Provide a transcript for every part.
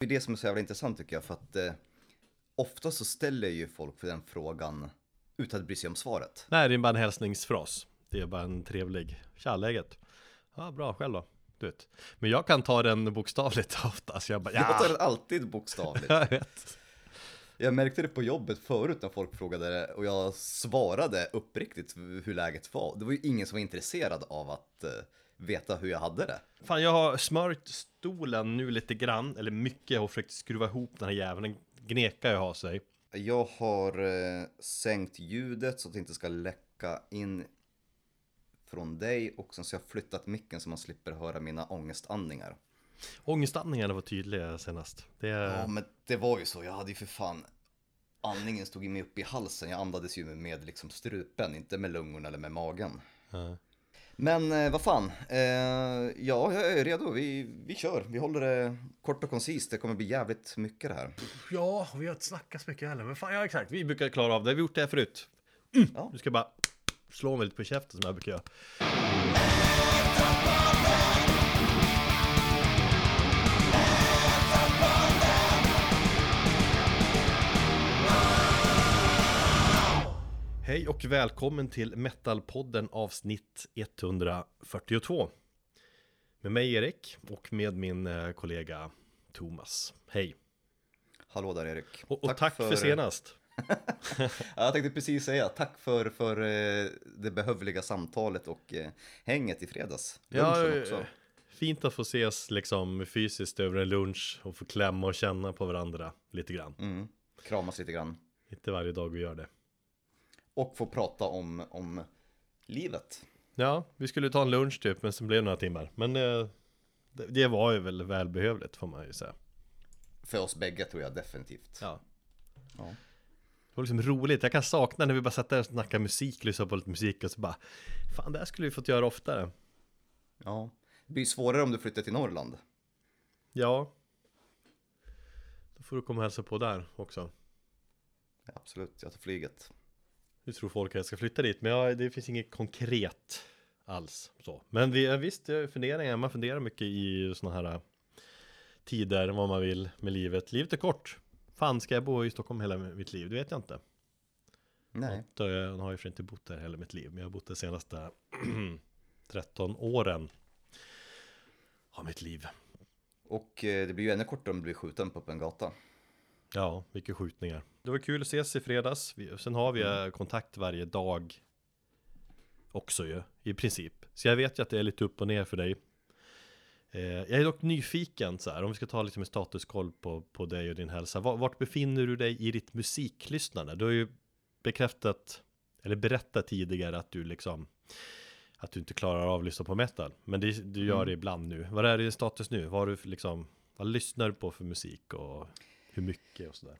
Det är det som är så jävla intressant tycker jag, för att eh, ofta så ställer ju folk för den frågan utan att bry sig om svaret. Nej, det är bara en hälsningsfras. Det är bara en trevlig, tja läget? Ja, bra, själv då? Du vet. Men jag kan ta den bokstavligt ofta, så jag bara, Jag tar ja, den alltid bokstavligt. jag vet. Jag märkte det på jobbet förut när folk frågade det och jag svarade uppriktigt hur läget var. Det var ju ingen som var intresserad av att eh, veta hur jag hade det. Fan, jag har smörjt stolen nu lite grann, eller mycket, jag har försökt skruva ihop den här jäveln, den gnekar ju ha sig. Jag har eh, sänkt ljudet så att det inte ska läcka in från dig och sen så har jag flyttat micken så man slipper höra mina ångestandningar. Ångestandningarna var tydliga senast. Det Ja, men det var ju så. Jag hade ju för fan andningen stod ju mig upp i halsen. Jag andades ju med liksom strupen, inte med lungorna eller med magen. Ja. Men eh, vad fan, eh, ja, jag är redo. Vi, vi kör. Vi håller det kort och koncist. Det kommer bli jävligt mycket det här. Ja, vi har inte snackat så mycket heller, men fan, ja exakt, vi brukar klara av det, vi har gjort det här förut. Ja. Du ska bara slå mig lite på käften som jag brukar göra. Hej och välkommen till Metalpodden avsnitt 142 Med mig Erik och med min eh, kollega Thomas Hej! Hallå där Erik. Och, och tack, för... senast! Ja, jag tänkte precis säga tack för, för eh, det behövliga samtalet och eh, hänget i fredags. Lunchen också. fint att få ses liksom fysiskt över en lunch och få klämma och känna på varandra lite grann. Mm. Kramas lite grann. Inte varje dag vi gör det. Och få prata om, om livet. Ja, vi skulle ta en lunch typ, men sen blev det några timmar. Men eh, det, det var ju väl välbehövligt får man ju säga. För oss bägge tror jag definitivt. Ja. Ja. Det var liksom roligt, jag kan sakna när vi bara satt där och snackade musik, lyssnade på lite musik och så bara Fan det här skulle vi fått göra oftare ja. Det blir svårare om du flyttar till Norrland. Ja Då får du komma och hälsa på där också Ja, absolut, jag tar flyget. Hur tror folk att jag ska flytta dit? Men ja, det finns inget konkret alls så Men vi, visst, funderingar, man funderar mycket i sådana här äh, Tider, vad man vill med livet Livet är kort Fan, ska jag bo i Stockholm hela mitt liv? Det vet jag inte Nej. Då jag har ju för inte bott där hela mitt liv Men jag har bott de senaste 13 åren Av mitt liv Och eh, det blir ju ännu kortare om du blir skjuten på en gata. Ja, mycket skjutningar. Det var kul att ses i fredags. Sen har vi eh, kontakt varje dag Också ju, i princip. Så jag vet ju att det är lite upp och ner för dig. Eh, Jag är dock nyfiken så här Om vi ska ta lite med statuskoll på, på dig och din hälsa. Var- Vart befinner du dig i ditt musiklyssnande? Du har ju bekräftat Eller berättat tidigare att du liksom Att du inte klarar av att lyssna på metal. Men det, du gör det ibland nu. Vad är din status nu? Vad har du liksom Vad lyssnar du på för musik och hur mycket och sådär?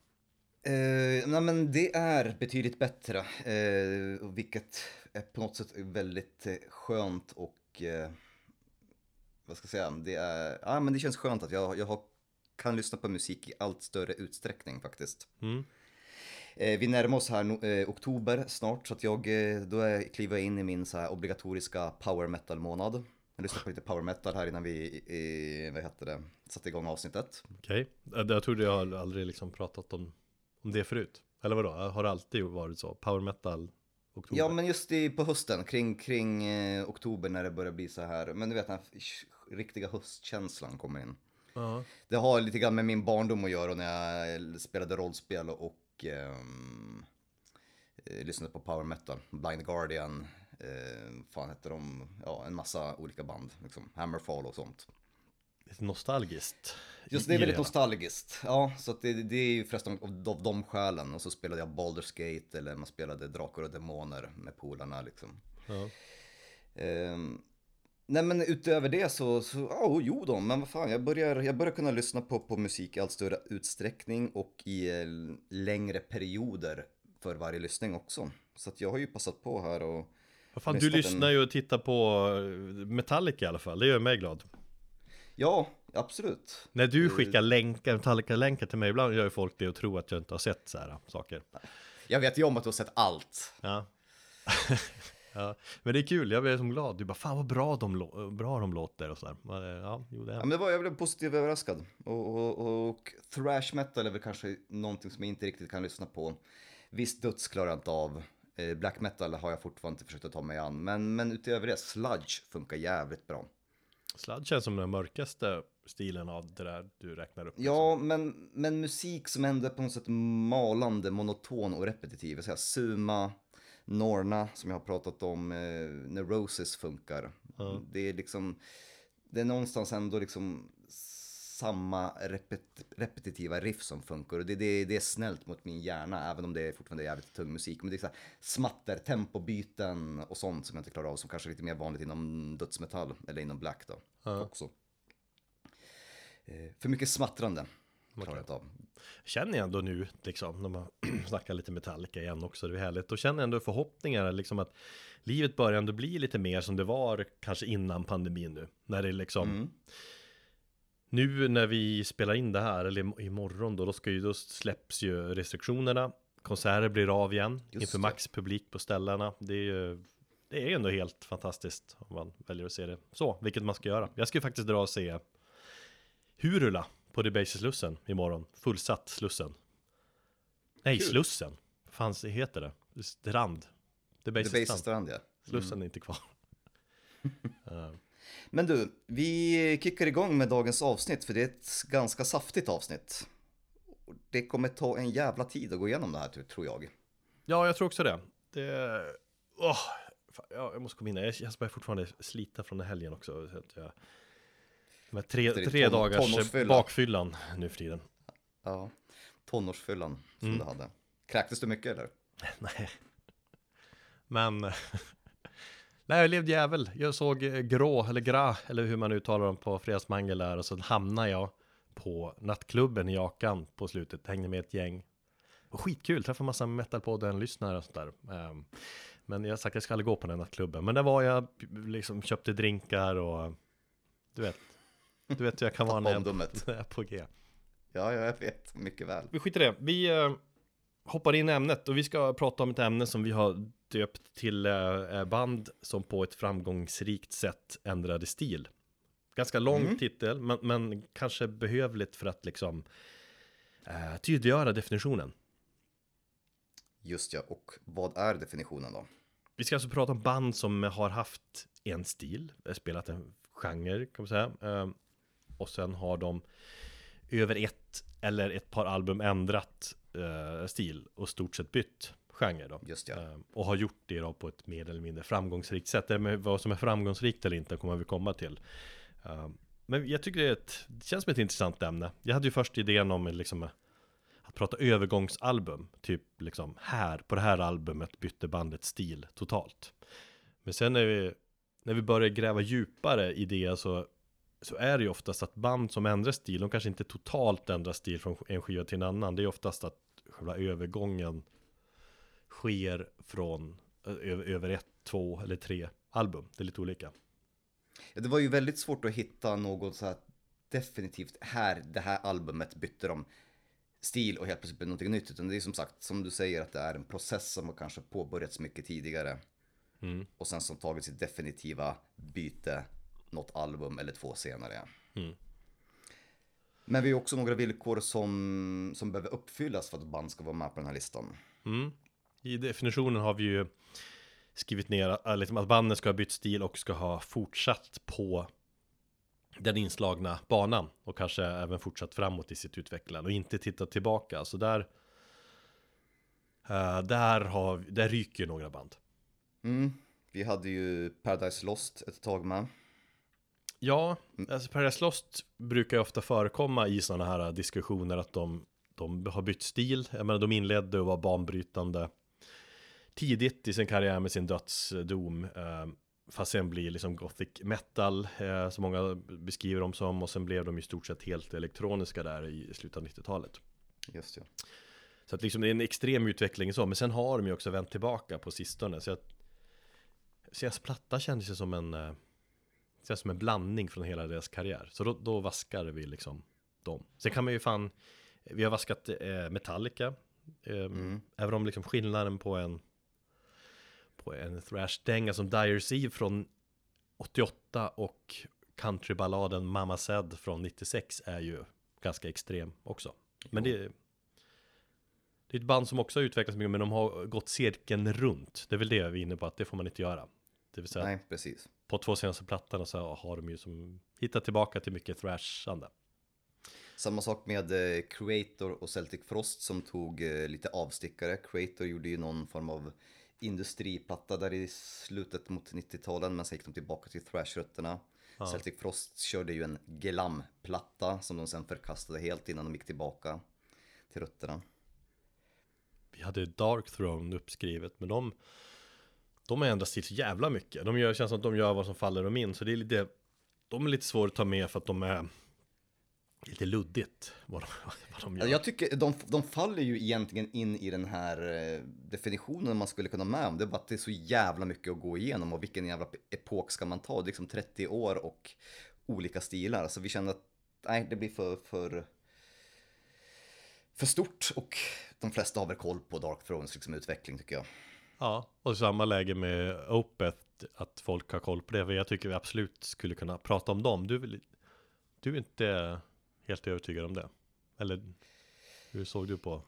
Eh, nej men det är betydligt bättre, eh, vilket är på något sätt väldigt eh, skönt och eh, vad ska jag säga, det är, ja men det känns skönt att jag, jag har, kan lyssna på musik i allt större utsträckning faktiskt. Mm. Eh, vi närmar oss här no, eh, oktober snart så att jag, då kliver jag in i min så här obligatoriska power metal månad. Jag lyssnade på lite power metal här innan vi, eh, vad heter det, satte igång avsnittet. Okej, jag, jag trodde jag aldrig liksom pratat om, om det förut. Eller vadå, har det alltid varit så? Power metal, oktober? Ja, men just i, på hösten, kring, kring eh, oktober när det börjar bli så här, men du vet den här riktiga höstkänslan kommer in. Ja. Det har lite grann med min barndom att göra när jag spelade rollspel och ehm, eh, lyssnade på power metal, Blind Guardian, eh, fan hette de, ja en massa olika band, liksom Hammerfall och sånt. Nostalgiskt. Just det är väldigt nostalgiskt. Ja, så det, det är ju förresten av, av de skälen. Och så spelade jag Baldur's Gate eller man spelade Drakar och Demoner med polarna liksom. Ja. Ehm, nej men utöver det så, så ja, jo då, men vad fan, jag börjar, jag börjar kunna lyssna på, på musik i allt större utsträckning och i eh, längre perioder för varje lyssning också. Så att jag har ju passat på här och fan, du en- lyssnar ju och tittar på eh, Metallica i alla fall, det gör mig glad. ja, absolut. När du Eh. skickar länkar, Metallica-länkar till mig, ibland gör ju folk det och tror att jag inte har sett så här saker. Jag vet ju om att du har sett allt. Ja. Ja, men det är kul, jag blev som glad. Du bara, fan vad bra de, bra de låter och sådär. Eh, Ja, jo det Ja, är. men det var, jag blev positivt överraskad. Och, och, och thrash metal är väl kanske någonting som jag inte riktigt kan lyssna på. Visst döds klarar jag inte av. Eh, Black metal har jag fortfarande inte försökt att ta mig an. Men, men utöver det, sludge funkar jävligt bra. Sladd känns som den mörkaste stilen av det där du räknar upp. Ja, men, men musik som ändå är på något sätt malande, monoton och repetitiv. Jag säger Suma, Norna som jag har pratat om, eh, Neurosis funkar. Det är liksom, det är någonstans ändå liksom samma repet, repetitiva riff som funkar. Och det, det, det är snällt mot min hjärna, även om det är fortfarande jävligt tung musik. Men det är så här smatter, tempobyten och sånt som jag inte klarar av, som kanske är lite mer vanligt inom dödsmetall, eller inom black då, också. Eh, för mycket smattrande klarar jag inte av. Känner jag ändå nu, liksom, när man snackar lite Metallica igen också, det är härligt. Då känner jag ändå förhoppningar, liksom att livet börjar ändå bli lite mer som det var kanske innan pandemin nu. När det liksom, Mm. Nu när vi spelar in det här, eller im- imorgon då, då, ska ju, då släpps ju restriktionerna. Konserter blir av igen, Just inför det. maxpublik på ställena. Det är ju det är ändå helt fantastiskt om man väljer att se det så, vilket man ska göra. Jag ska ju faktiskt dra och se Hurula på Debaser Slussen imorgon. Fullsatt Slussen. Nej, Kul. Slussen. Vad fan heter det? Strand. Debaser Strand. Strand ja. Slussen är inte kvar. Eh, Men du, vi kickar igång med dagens avsnitt för det är ett ganska saftigt avsnitt. Det kommer ta en jävla tid att gå igenom det här tror- jag. ja, jag tror också det. Det... Åh, fan, ja, jag måste komma in. Jag börjar fortfarande slita från helgen också. Så att jag... De här tre, tre ton- dagars tonårsfylla. bakfyllan nu för tiden. Ja, tonårsfyllan som Mm. du hade. Kräktes du mycket eller? Nej. Men... Nej, jag levde jävel. Jag såg eh, Grå, eller Gra, eller hur man uttalar dem på Fredagsmangel där. Och så hamnade jag på nattklubben i Jakan på slutet. Hängde med ett gäng. Och skitkul, träffade massa metalpodden-lyssnare och sådär. Ehm, Men jag har sagt att jag ska aldrig gå på den nattklubben. Men där var jag, liksom köpte drinkar och... Du vet. Du vet hur jag kan vara när jag, när jag är på G. Ja, ja, jag vet mycket väl. Vi skiter i det. Vi eh, hoppar in i ämnet och vi ska prata om ett ämne som vi har döpt till eh, band som på ett framgångsrikt sätt ändrade stil. Ganska lång Mm. titel, men, men kanske behövligt för att liksom eh, tydliggöra definitionen. Just ja, och vad är definitionen då? Vi ska alltså prata om band som har haft en stil, eh, spelat en genre kan man säga. Eh, och sen har de över ett eller ett par album ändrat eh, stil och stort sett bytt genre då. Just ja. Eh, och har gjort det då på ett mer eller mindre framgångsrikt sätt. Det med vad som är framgångsrikt eller inte kommer vi komma till. Eh, men jag tycker det, är ett, det känns som ett intressant ämne. Jag hade ju först idén om liksom, att prata övergångsalbum. Typ liksom här, på det här albumet bytte bandet stil totalt. Men sen när vi, när vi börjar gräva djupare i det så, så är det ju oftast att band som ändrar stil, de kanske inte totalt ändrar stil från en skiva till en annan. Det är oftast att själva övergången sker från över, ett, två eller tre album. Det är lite olika. Ja, Det var ju väldigt svårt att hitta något så här definitivt här, det här albumet bytte de stil och helt plötsligt blev någonting nytt. Utan det är som sagt, som du säger, att det är en process som har kanske påbörjats mycket tidigare. Mm. Och sen som tagit sitt definitiva byte något album eller två senare. Mm. Men vi har också några villkor som, som behöver uppfyllas för att band ska vara med på den här listan. Mm. I definitionen har vi ju skrivit ner äh, liksom att bandet ska ha bytt stil och ska ha fortsatt på den inslagna banan och kanske även fortsatt framåt i sitt utvecklande och inte tittat tillbaka. Så där eh, där, har, där ryker några band. Mm. Vi hade ju Paradise Lost ett tag med. Ja, alltså Paradise Lost brukar ju ofta förekomma i sådana här diskussioner att de, de har bytt stil. Jag menar, de inledde och var banbrytande tidigt i sin karriär med sin dödsdom. Eh, fast sen blir liksom gothic metal, eh, som många beskriver dem som. Och sen blev de i stort sett helt elektroniska där i slutet av 90-talet. Just det. Så att liksom det är en extrem utveckling så, men sen har de ju också vänt tillbaka på sistone. Så att Seas platta kändes ju som en eh, som en blandning från hela deras karriär. Så då, då vaskar vi liksom dem. Sen kan man ju fan, vi har vaskat eh, Metallica. Eh, Mm. Även om liksom skillnaden på en på en thrash-dänga som Dyer's Eve från 88 och countryballaden Mamma Said från 96 är ju ganska extrem också. Men det det är ett band som också har utvecklats mycket, men de har gått cirkeln runt. Det är väl det vi är inne på, att det får man inte göra. Det vill säga, Nej, precis. på två senaste plattorna så har de ju som hittat tillbaka till mycket thrashande. Samma sak med eh, Creator och Celtic Frost som tog eh, lite avstickare. Creator gjorde ju någon form av industriplatta där i slutet mot 90-talen, men sen gick de tillbaka till thrashrötterna. Ja. Celtic Frost körde ju en glam-platta som de sen förkastade helt innan de gick tillbaka till rötterna. Vi hade Dark Throne uppskrivet, men de De har ändrats till så jävla mycket. De gör, känns som att de gör vad som faller dem in, så det är lite De är lite svåra att ta med för att de är Lite luddigt vad de, vad de gör. Jag tycker de, de faller ju egentligen in i den här eh, definitionen man skulle kunna med om. Det är bara att det är så jävla mycket att gå igenom och vilken jävla epok ska man ta? Det är liksom 30 år och olika stilar. Så vi känner att nej, det blir för, för, för stort och de flesta har väl koll på Dark Thrones liksom utveckling tycker jag. Ja, och samma läge med Opeth, att folk har koll på det. För jag tycker vi absolut skulle kunna prata om dem. Du, väl- du är inte helt övertygad om det? Eller hur såg du på?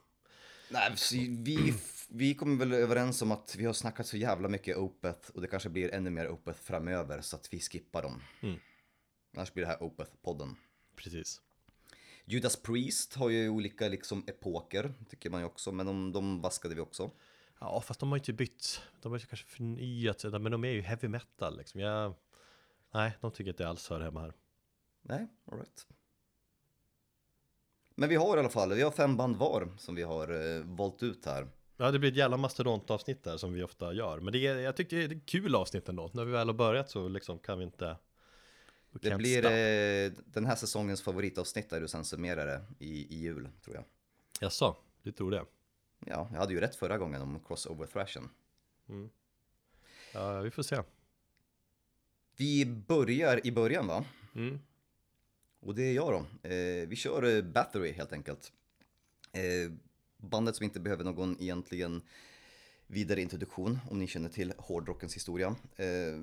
Nej, vi, vi kommer väl överens om att vi har snackat så jävla mycket Opeth och det kanske blir ännu mer Opeth framöver så att vi skippar dem. Mm. Annars blir det här Opeth-podden. Precis. Judas Priest har ju olika liksom epoker, tycker man ju också, men de, de vaskade vi också. Ja, fast de har ju inte bytt. De har ju kanske förnyat sig, men de är ju heavy metal liksom. Jag, nej, de tycker inte alls hör hemma här. Nej, alright. Men vi har i alla fall, vi har fem band var som vi har eh, valt ut här. Ja, det blir ett jävla mastodontavsnitt där som vi ofta gör. Men det är, jag tycker det är ett kul avsnitt ändå. När vi väl har börjat så liksom kan vi inte... Det blir eh, den här säsongens favoritavsnitt där du sen summerar det i, i jul, tror jag. Jaså, du tror det? Ja, jag hade ju rätt förra gången om crossover thrashen. Ja, vi får se. Vi börjar i början va? Mm. Och det är jag då. Eh, vi kör eh, Battery helt enkelt. Eh, bandet som inte behöver någon egentligen vidare introduktion om ni känner till hårdrockens historia. Eh,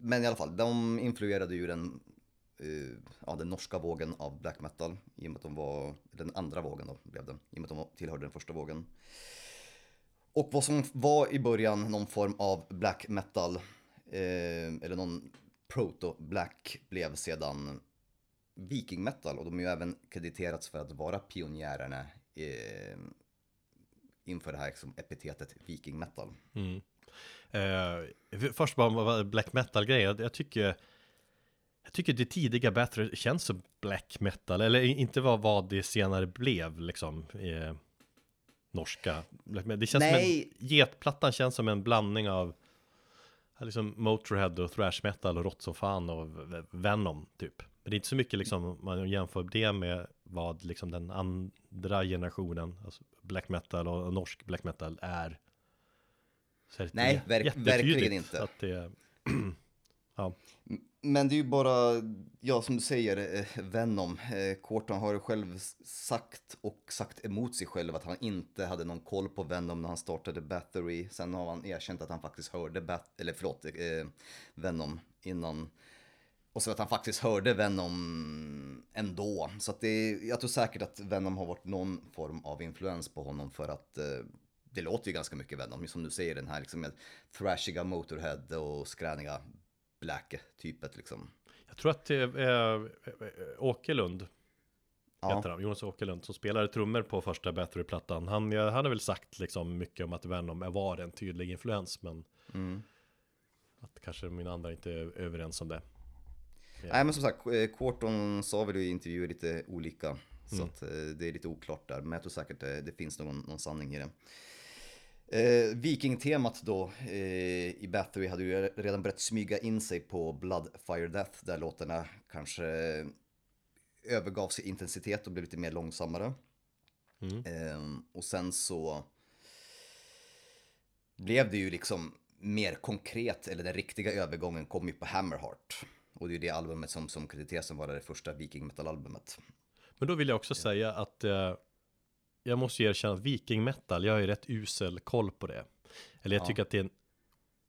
men i alla fall, de influerade ju den, eh, ja, den norska vågen av black metal i och med att de var, den andra vågen då blev det, i och med att de tillhörde den första vågen. Och vad som var i början någon form av black metal, eh, eller någon proto-black, blev sedan viking metal och de har ju även krediterats för att vara pionjärerna eh, inför det här liksom, epitetet viking metal. Mm. Eh, först bara black metal grejer. Jag tycker jag tycker det tidiga Battery känns som black metal, eller inte vad, vad det senare blev liksom. Eh, norska. Det känns Nej. som en, getplattan känns som en blandning av liksom Motorhead och thrash metal och rått som fan och Venom typ. Men det är inte så mycket liksom, om man jämför det med vad liksom den andra generationen, alltså black metal och norsk black metal är. Är Nej, verk- verkligen inte. Det, ja, Men det är ju bara, ja som du säger, eh, Venom. Eh, Corton har ju själv sagt och sagt emot sig själv att han inte hade någon koll på Venom när han startade Battery. Sen har han erkänt att han faktiskt hörde, Bat- eller förlåt, eh, Venom innan. Och så att han faktiskt hörde Venom ändå. Så att det, jag tror säkert att Venom har varit någon form av influens på honom för att eh, det låter ju ganska mycket Venom. Som du säger, den här liksom thrashiga Motorhead och skräniga Black-typet liksom. jag tror att det är eh, Åkerlund Ja. heter han, Jonas Åkerlund, som spelade trummor på första Battery-plattan. Han, ja, han har väl sagt liksom mycket om att Venom var en tydlig influens, men Mm. att kanske mina andra inte är överens om det. Nej men som sagt, eh, Quarton sa väl i intervjuer lite olika. Så Mm. att eh, det är lite oklart där. Men jag tror säkert det, det finns någon, någon sanning i det. Eh, Viking-temat då eh, i Battery hade ju redan börjat smyga in sig på Blood, Fire, Death. Där låtarna kanske övergavs i intensitet och blev lite mer långsammare. Mm. Eh, och sen så blev det ju liksom mer konkret, eller den riktiga övergången kom ju på Hammerheart. Och det är ju det albumet som, som krediteras som var det första Viking Metal-albumet. Men då vill jag också säga att eh, jag måste erkänna att Viking Metal, jag har ju rätt usel koll på det. Eller jag Ja. tycker att det är en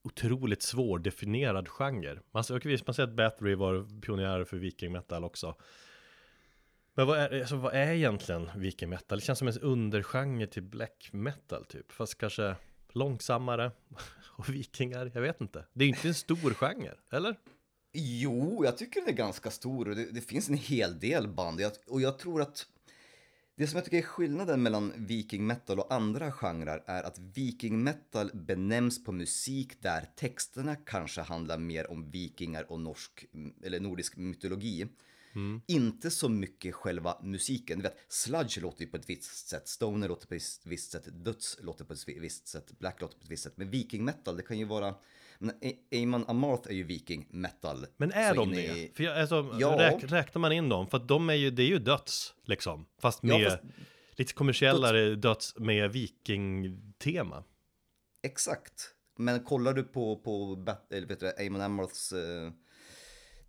otroligt svårdefinierad genre. Man, okay, visst, man säger att Bathory var pionjärer för viking metal också. Men vad är, alltså, vad är egentligen viking metal? Det känns som en undergenre till black metal typ. Fast kanske långsammare och vikingar, jag vet inte. Det är inte en stor genre, eller? Jo, jag tycker den är ganska stor och det, det finns en hel del band. Jag, och jag tror att det som jag tycker är skillnaden mellan viking metal och andra genrer är att viking metal benämns på musik där texterna kanske handlar mer om vikingar och norsk eller nordisk mytologi. Mm. Inte så mycket själva musiken. Du vet, sludge låter ju på ett visst sätt, stoner låter på ett visst sätt, döds låter på ett visst sätt, black låter på ett visst sätt. Men viking metal, det kan ju vara men Amon Amarth är ju viking metal. Men är de det? I... För jag, alltså, ja. räk, räknar man in dem? För att de är ju, det är ju döds, liksom. Fast med ja, fast... lite kommersiellare döds, döds med viking-tema. Exakt. Men kollar du på, på eller vet du, Amon Amarths uh,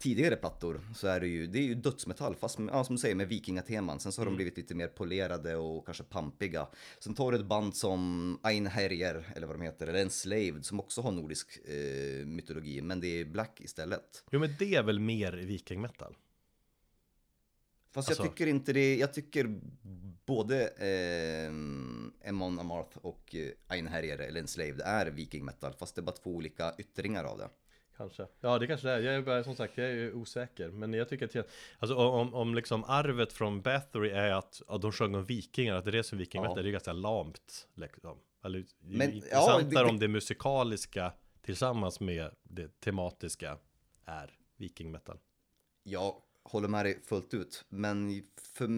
tidigare plattor så är det ju, det är ju dödsmetall fast ja, som du säger med vikingateman. Sen så har mm. de blivit lite mer polerade och kanske pampiga. Sen tar du ett band som Einherjer eller vad de heter, eller Enslaved som också har nordisk eh, mytologi men det är black istället. Jo men det är väl mer vikingmetal? Fast alltså... jag tycker inte det, jag tycker både eh, Emon Amarth och eh, Einherjer eller Enslaved är vikingmetal fast det är bara två olika yttringar av det. Kanske. Ja det kanske det är. Jag är bara, som sagt, jag är osäker. Men jag tycker att, alltså om, om liksom arvet från Bathory är att ja, de sjöng om vikingar, att det är som vikingar ja. det är ganska lamt. Liksom. Eller, men, intressant ja, det, om det musikaliska tillsammans med det tematiska är vikingmetal. Jag håller med dig fullt ut. Men för,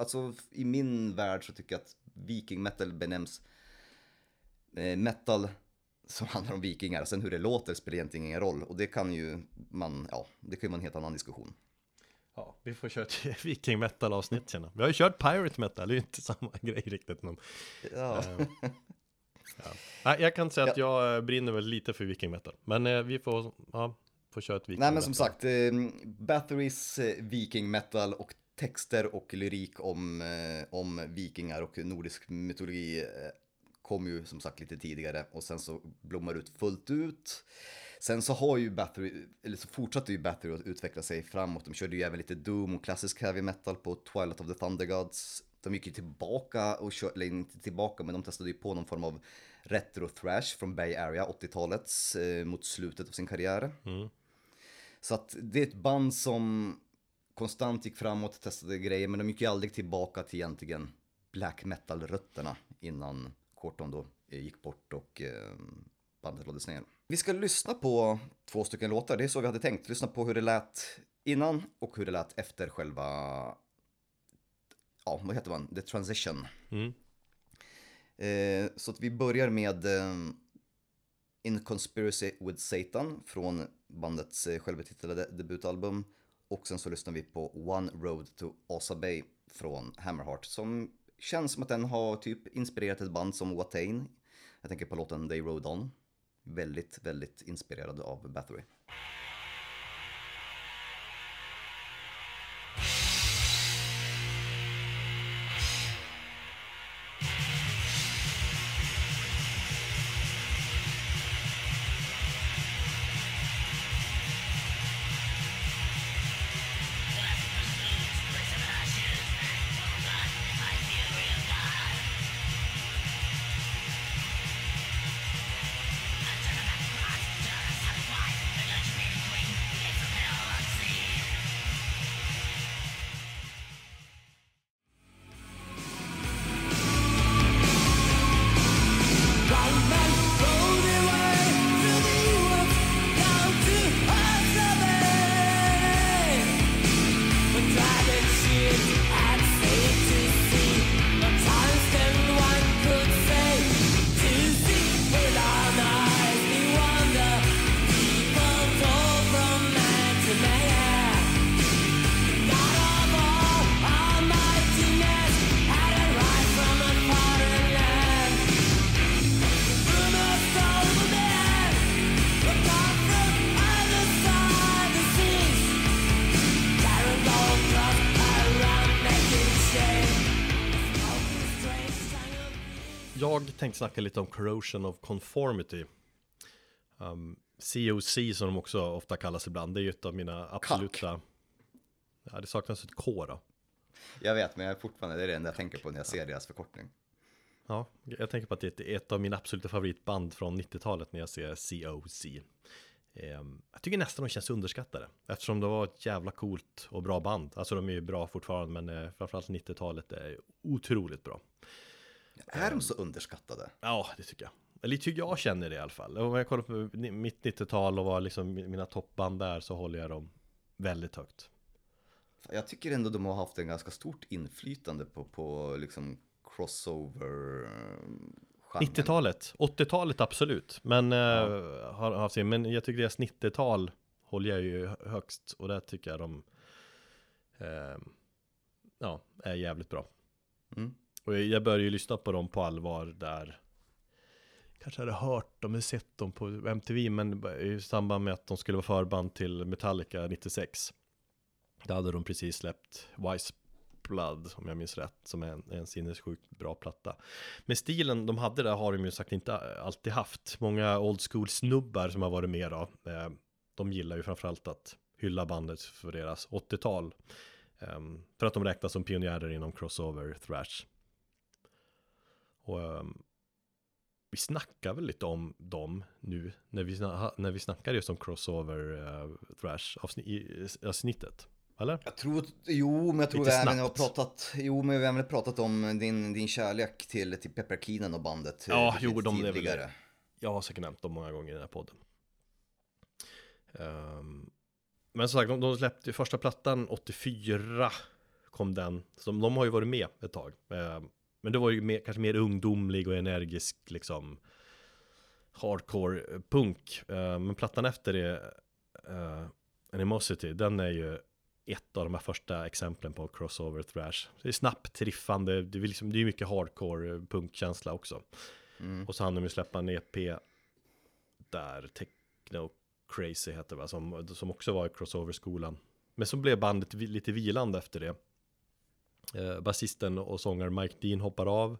alltså, i min värld så tycker jag att vikingmetal benämns eh, metal som handlar om vikingar. Sen hur det låter spelar egentligen ingen roll. Och det kan ju man, ja, det kan ju vara en helt annan diskussion. Ja, vi får köra ett viking metal avsnitt känner Vi har ju kört pirate metal, det är ju inte samma grej riktigt. Men, ja. Äh, ja. Jag kan säga att jag eh, brinner väl lite för viking metal. Men äh, vi får, ja, får köra ett viking Nej men som sagt, eh, Bathories eh, viking metal och texter och lyrik om, eh, om vikingar och nordisk mytologi kom ju som sagt lite tidigare och sen så blommar ut fullt ut. Sen så har ju Battery, eller så fortsatte ju Battery att utveckla sig framåt. De körde ju även lite Doom och klassisk heavy metal på Twilight of the Thunder Gods. De gick ju tillbaka och körde, eller inte tillbaka, men de testade ju på någon form av retro thrash från Bay Area, 80-talets, eh, mot slutet av sin karriär. Mm. Så att det är ett band som konstant gick framåt, testade grejer, men de gick ju aldrig tillbaka till egentligen black metal-rötterna innan Corton då eh, gick bort och eh, bandet lades ner. Vi ska lyssna på två stycken låtar, det är så vi hade tänkt. Lyssna på hur det lät innan och hur det lät efter själva, ja vad heter man, the transition. Mm. Eh, så att vi börjar med In Conspiracy with Satan från bandets självbetitlade debutalbum. Och sen så lyssnar vi på One Road to Asa Bay från Hammerheart som Känns som att den har typ inspirerat ett band som Watain. Jag tänker på låten They Rode On. Väldigt, väldigt inspirerad av Bathory. Tänkte snacka lite om corrosion of conformity. Um, COC som de också ofta kallas ibland, det är ju ett av mina absoluta... Ja, det saknas ett K då. Jag vet, men jag är fortfarande, det är det enda jag tänker på när jag ser deras förkortning. Ja, jag tänker på att det är ett av mina absoluta favoritband från 90-talet när jag ser COC. Ehm, jag tycker nästan de känns underskattade eftersom det var ett jävla coolt och bra band. Alltså de är ju bra fortfarande, men eh, framförallt 90-talet är otroligt bra. Är de så underskattade? Ja, det tycker jag. Eller tycker jag känner det i alla fall. Om jag kollar på mitt 90-tal och var liksom mina toppband där så håller jag dem väldigt högt. Jag tycker ändå de har haft en ganska stort inflytande på, på liksom crossover 90-talet, 80-talet absolut. Men, ja. uh, har, har, men jag tycker deras 90-tal håller jag ju högst. Och där tycker jag de uh, ja, är jävligt bra. Mm. Och jag började ju lyssna på dem på allvar där. Kanske hade hört dem eller sett dem på MTV, men i samband med att de skulle vara förband till Metallica 96. Där hade de precis släppt Wise Blood, om jag minns rätt, som är en, en sinnessjukt bra platta. Men stilen de hade där har de ju sagt inte alltid haft. Många old school snubbar som har varit med då, eh, de gillar ju framförallt att hylla bandet för deras 80-tal. Eh, för att de räknas som pionjärer inom crossover thrash. Och eh, vi snackar väl lite om dem nu när vi, när vi snackar just om crossover uh, thrash avsnittet. Eller? Jag tror, jo men jag tror vi även har pratat, jo men vi har även pratat om din, din kärlek till, till Pepper Keenan och bandet. Ja, eh, jo de är väl, jag har säkert nämnt dem många gånger i den här podden. Um, men som sagt, de, de släppte första plattan 84 kom den. Så de, de har ju varit med ett tag. Um, men det var ju mer, kanske mer ungdomlig och energisk liksom hardcore punk. Uh, men plattan efter det, uh, Animosity, den är ju ett av de här första exemplen på crossover thrash. Det är snabbt, triffande, det är, liksom, det är mycket hardcore eh, punkkänsla också. Mm. Och så hann de ju släppa en EP där, Techno Crazy heter det va, som, som också var i crossover-skolan. Men så blev bandet lite vilande efter det. Eh, basisten och sångaren Mike Dean hoppar av.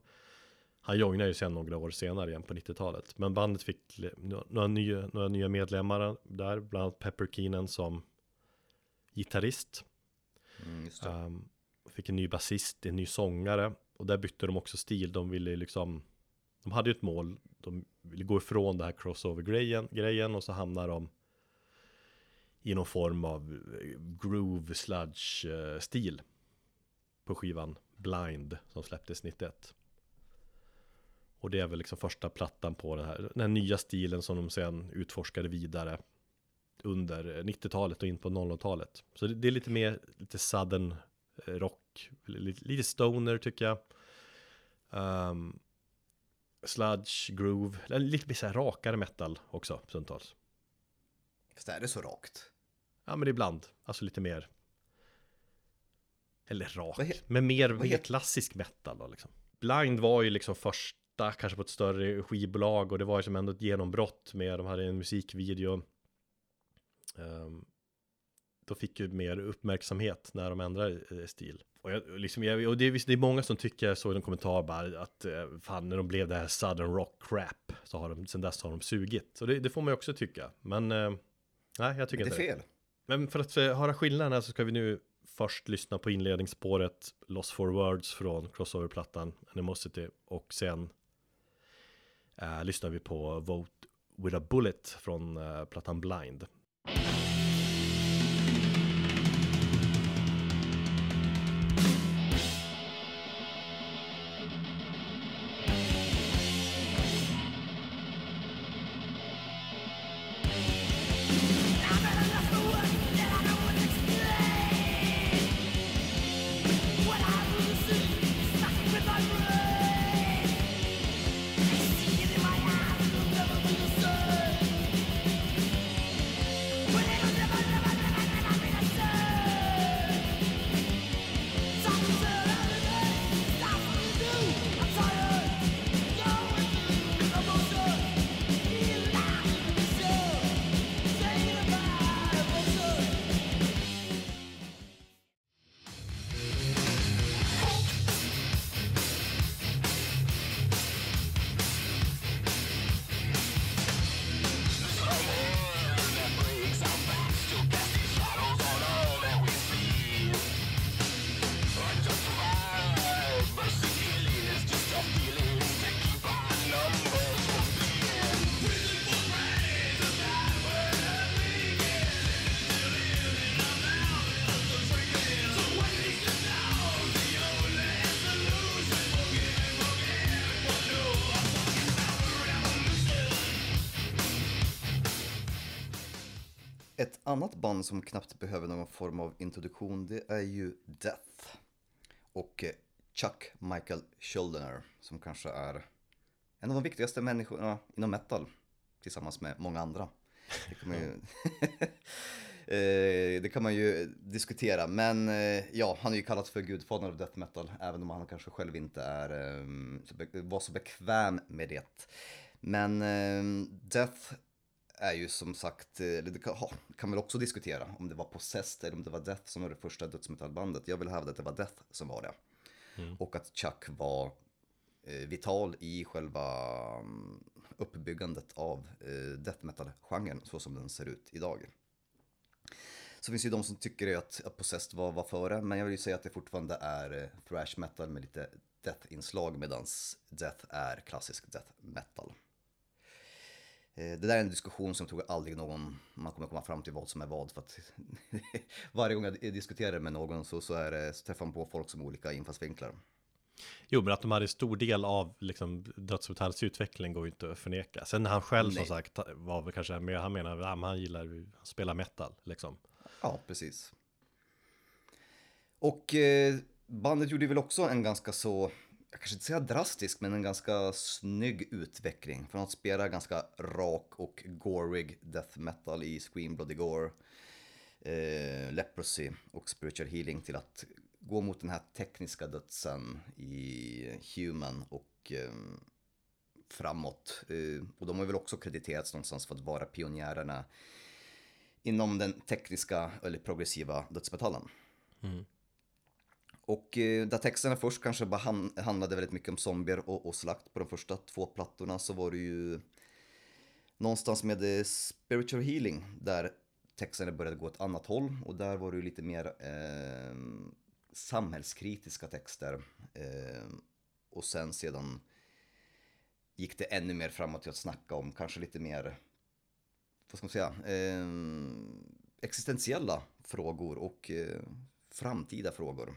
Han joinade ju sen några år senare igen på 90-talet. Men bandet fick några nya, några nya medlemmar där, bland annat Pepper Keenan som gitarrist. Mm, um, fick en ny basist, en ny sångare. Och där bytte de också stil. De ville liksom, de hade ju ett mål. De ville gå ifrån det här crossover-grejen grejen, och så hamnar de i någon form av eh, groove sludge eh, på skivan Blind som släpptes 91. Och det är väl liksom första plattan på den här, den här nya stilen som de sen utforskade vidare under 90-talet och in på 00-talet. Så det, det, är lite mer, lite sudden eh, rock, lite, lite stoner tycker jag. Um, sludge, groove, lite mer så här rakare metal också stundtals. Fast är det så rakt? Ja men ibland, alltså lite mer Eller rakt, men mer, mer klassisk metal då liksom Blind var ju liksom första, kanske på ett större skivbolag och det var ju som ändå ett genombrott med, de hade en musikvideo Um, då fick ju mer uppmärksamhet när de ändrade eh, stil. Och, jag, liksom, jag, och det, är, det är många som tycker, jag såg en kommentar bara att eh, fan när de blev det här sudden rock crap så har de, sen dess har de sugit. Så det, det får man ju också tycka. Men eh, nej, jag tycker inte det. är fel. Det. Men för att höra skillnaden så ska vi nu först lyssna på inledningsspåret Lost for Words från Crossover-plattan Animosity och sen eh, lyssnar vi på Vote with a Bullet från eh, plattan Blind. Annat band som knappt behöver någon form av introduktion det är ju Death. Och eh, Chuck Michael Schuldiner som kanske är en av de viktigaste människorna inom metal tillsammans med många andra. Det kan man ju, eh, det kan man ju diskutera, men eh, ja, han är ju kallad för gudfadern av death metal, även om han kanske själv inte är, var så bekväm med det. Men Death är ju som sagt, eller det kan, kan väl också diskutera om det var Possessed eller om det var Death som var det första dödsmetallbandet. Jag vill hävda att det var Death som var det. Mm. Och att Chuck var eh, vital i själva um, uppbyggandet av eh, death metal-genren så som den ser ut idag. Så finns det ju de som tycker att, att Possessed var, var före, men jag vill ju säga att det fortfarande är eh, thrash metal med lite death-inslag medan death är klassisk death metal. Eh, det där är en diskussion som tror jag aldrig någon, man kommer komma fram till vad som är vad. För att varje gång jag diskuterar med någon så, så, är det, så träffar man på folk som har olika infallsvinklar. Jo, men att de hade stor del av liksom, dödsmetallets utveckling går ju inte att förneka. Sen han själv Nej. som sagt var väl kanske mer, han menar, att han gillar att spela metal liksom. Ja, precis. Och eh, bandet gjorde väl också en ganska så, jag kanske inte säga drastisk, men en ganska snygg utveckling. Från att spela ganska rak och gorig death metal i Scream Bloody Gore, eh, Leprosy och Spiritual Healing till att gå mot den här tekniska dödsen i Human och eh, framåt. Eh, och de har väl också krediterats någonstans för att vara pionjärerna inom den tekniska eller progressiva dödsmetallen. Mm. Och eh, där texterna först kanske bara handlade väldigt mycket om zombier och, och, slakt på de första två plattorna så var det ju någonstans med eh, spiritual healing där texterna började gå ett annat håll och där var det ju lite mer eh, samhällskritiska texter. Eh, och sen sedan gick det ännu mer framåt till att snacka om kanske lite mer, vad ska man säga, eh, existentiella frågor och eh, framtida frågor.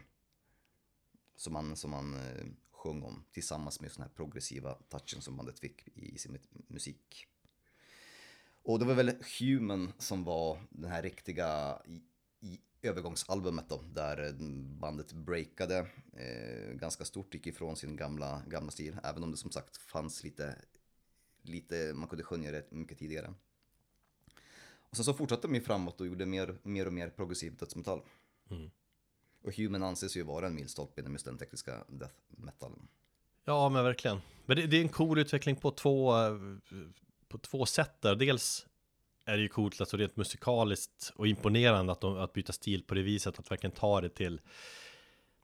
Som man, som man eh, sjöng om tillsammans med den här progressiva touchen som bandet fick i, i sin musik. Och det var väl Human som var den här riktiga övergångsalbumet då, där eh, bandet breakade eh, ganska stort, gick ifrån sin gamla, gamla stil, även om det som sagt fanns lite, lite man kunde skönja det mycket tidigare. Och sen så fortsatte de ju framåt och gjorde mer, mer och mer progressiv dödsmetall. Mm. Och Human anses ju vara en milstolpe inom just den tekniska death metalen. Ja, men verkligen. Men det, det, är en cool utveckling på två, eh, på två sätt där. Dels är det ju coolt, alltså rent musikaliskt och imponerande att, de, att byta stil på det viset, att verkligen ta det till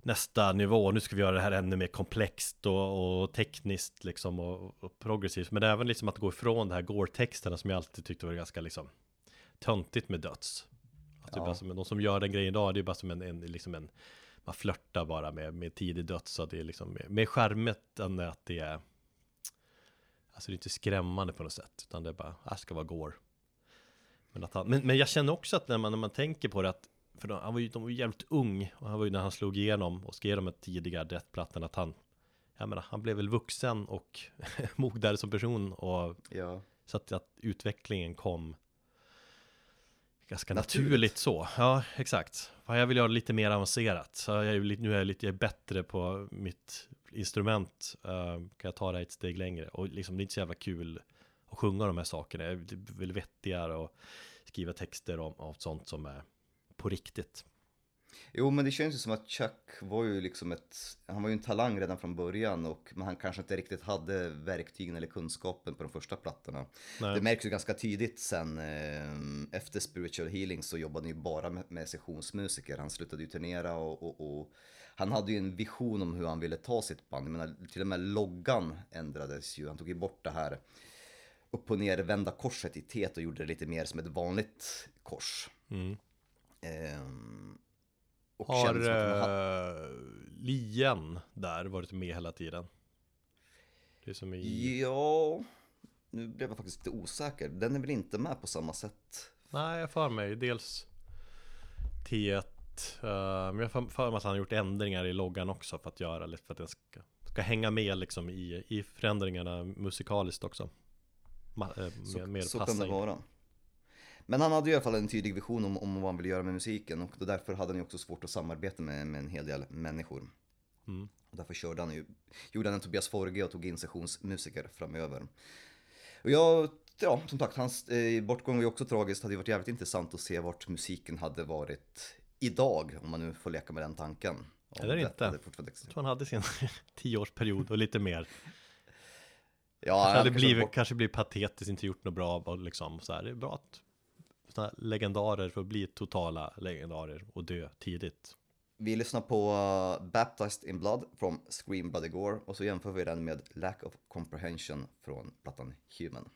nästa nivå. Nu ska vi göra det här ännu mer komplext och, och tekniskt liksom och, och, progressivt. Men även liksom att gå ifrån det här gore-texterna som jag alltid tyckte var ganska liksom töntigt med döds. Att ja. bara som, de som gör den grejen idag, det är bara som en, en, liksom en man flörtar bara med, med tidig döds. Så det är liksom mer charmigt än att det är Alltså det är inte skrämmande på något sätt, utan det är bara, det äh, ska vara gore. Men, att han, men, men jag känner också att när man, när man tänker på det att för de, han var ju, de var ju jävligt ung och han var ju när han slog igenom och skrev de här tidiga Death-plattorna att han Jag menar, han blev väl vuxen och mognare som person och ja. Så att, att utvecklingen kom Ganska naturligt. naturligt så, ja exakt Jag vill göra det lite mer avancerat Så jag är nu är jag lite bättre på mitt instrument uh, Kan jag ta det ett steg längre och liksom det är inte så jävla kul och sjunga de här sakerna. Är väl vettigare och skriva texter om, om sånt som är på riktigt. Jo, men det känns ju som att Chuck var ju liksom ett, han var ju en talang redan från början och men han kanske inte riktigt hade verktygen eller kunskapen på de första plattorna. Nej. Det märks ju ganska tydligt sen eh, efter Spiritual Healing så jobbade han ju bara med, med sessionsmusiker. Han slutade ju turnera och, och, och, han hade ju en vision om hur han ville ta sitt band. Jag menar, till och med loggan ändrades ju. Han tog ju bort det här upp och ner vända korset i T och gjorde det lite mer som ett vanligt kors. Mm. Ehm, Har uh, lien där varit med hela tiden? Det som i... Ja, nu blev jag faktiskt lite osäker. Den är väl inte med på samma sätt? Nej, jag för mig dels T1 uh, Men jag för, för mig att han har gjort ändringar i loggan också för att göra lite för att den ska, ska hänga med liksom i, i förändringarna musikaliskt också Eh, så, mer så kan det vara. Men han hade i alla fall en tydlig vision om, om vad han ville göra med musiken och därför hade han ju också svårt att samarbeta med, med en hel del människor. Mm. Och därför körde han ju, gjorde han en Tobias Forge och tog in sessionsmusiker framöver. Och jag, ja som sagt, hans eh, bortgång var ju också tragiskt. Det hade ju varit jävligt intressant att se vart musiken hade varit idag, om man nu får leka med den tanken. Om Eller inte. Jag tror han hade sin tioårsperiod och lite mer. Ja, Kanske hade kanske blivit, kanske blivit patetiskt, inte gjort något bra och liksom så här. Det är bra att såna för att bli totala legendarer och dö tidigt. Vi lyssnar på eh, Baptized in Blood från Scream Bloody Gore och så jämför vi den med Lack of Comprehension från plattan Human.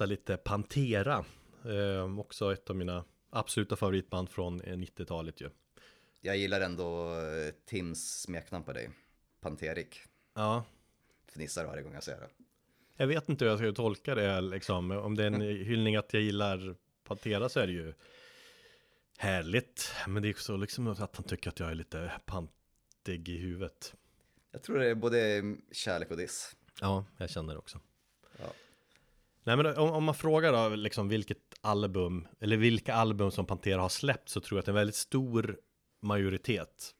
Prata lite Pantera. Eh, också ett av mina absoluta favoritband från eh, 90-talet ju. Jag gillar ändå eh, Tims smeknamn på dig, Panterik. Ja, Fnissar varje gång jag säger det. jag vet inte hur jag ska tolka det liksom. Om det är en hyllning att jag gillar Pantera så är det ju härligt. Men det är också liksom att han tycker att jag är lite pantig i huvudet. Jag tror det är både kärlek och diss. Ja, jag känner det också. Nej men om, om man frågar då liksom vilket album, eller vilka album som Pantera har släppt så tror jag att en väldigt stor majoritet,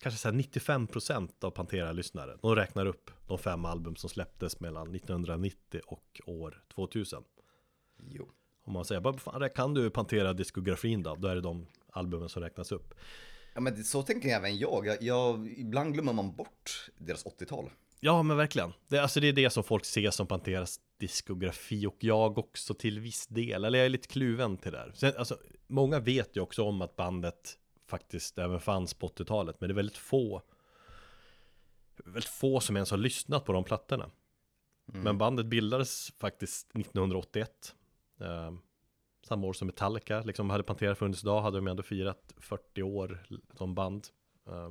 kanske så här 95% av Pantera-lyssnare, de räknar upp de fem album som släpptes mellan 1990 och år 2000. Jo. Om man säger, bara fan, kan du Pantera-diskografin då? Då är det de albumen som räknas upp. Ja men det- så tänker även jag. jag, jag ibland glömmer man bort deras 80-tal. Ja men verkligen. Det, alltså det är det som folk ser som Panteras diskografi och jag också till viss del. Eller jag är lite kluven till det där. Sen, alltså, många vet ju också om att bandet faktiskt även fanns på 80-talet. Men det är väldigt få väldigt få som ens har lyssnat på de plattorna. Men bandet bildades faktiskt 1981. Eh, samma år som Metallica. Liksom hade Pantera funnits idag hade de ändå firat 40 år som band. Eh,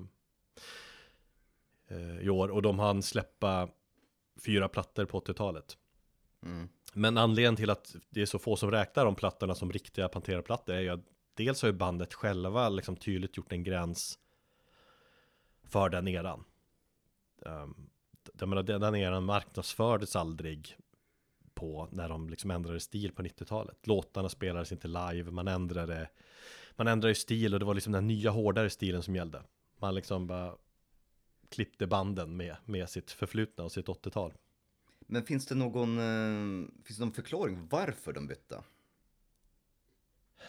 eh, i år och de hann släppa fyra plattor på 80-talet. Mm. Men anledningen till att det är så få som räknar de plattorna som riktiga Pantera-plattor är ju att dels har ju bandet själva liksom tydligt gjort en gräns för den eran. Um, jag menar, den eran marknadsfördes aldrig på när de liksom ändrade stil på 90-talet. Låtarna spelades inte live, man ändrade man ändrade ju stil och det var liksom den nya hårdare stilen som gällde. Man liksom bara klippte banden med, med sitt förflutna och sitt 80-tal. Men finns det någon, eh, finns det någon förklaring varför de bytte?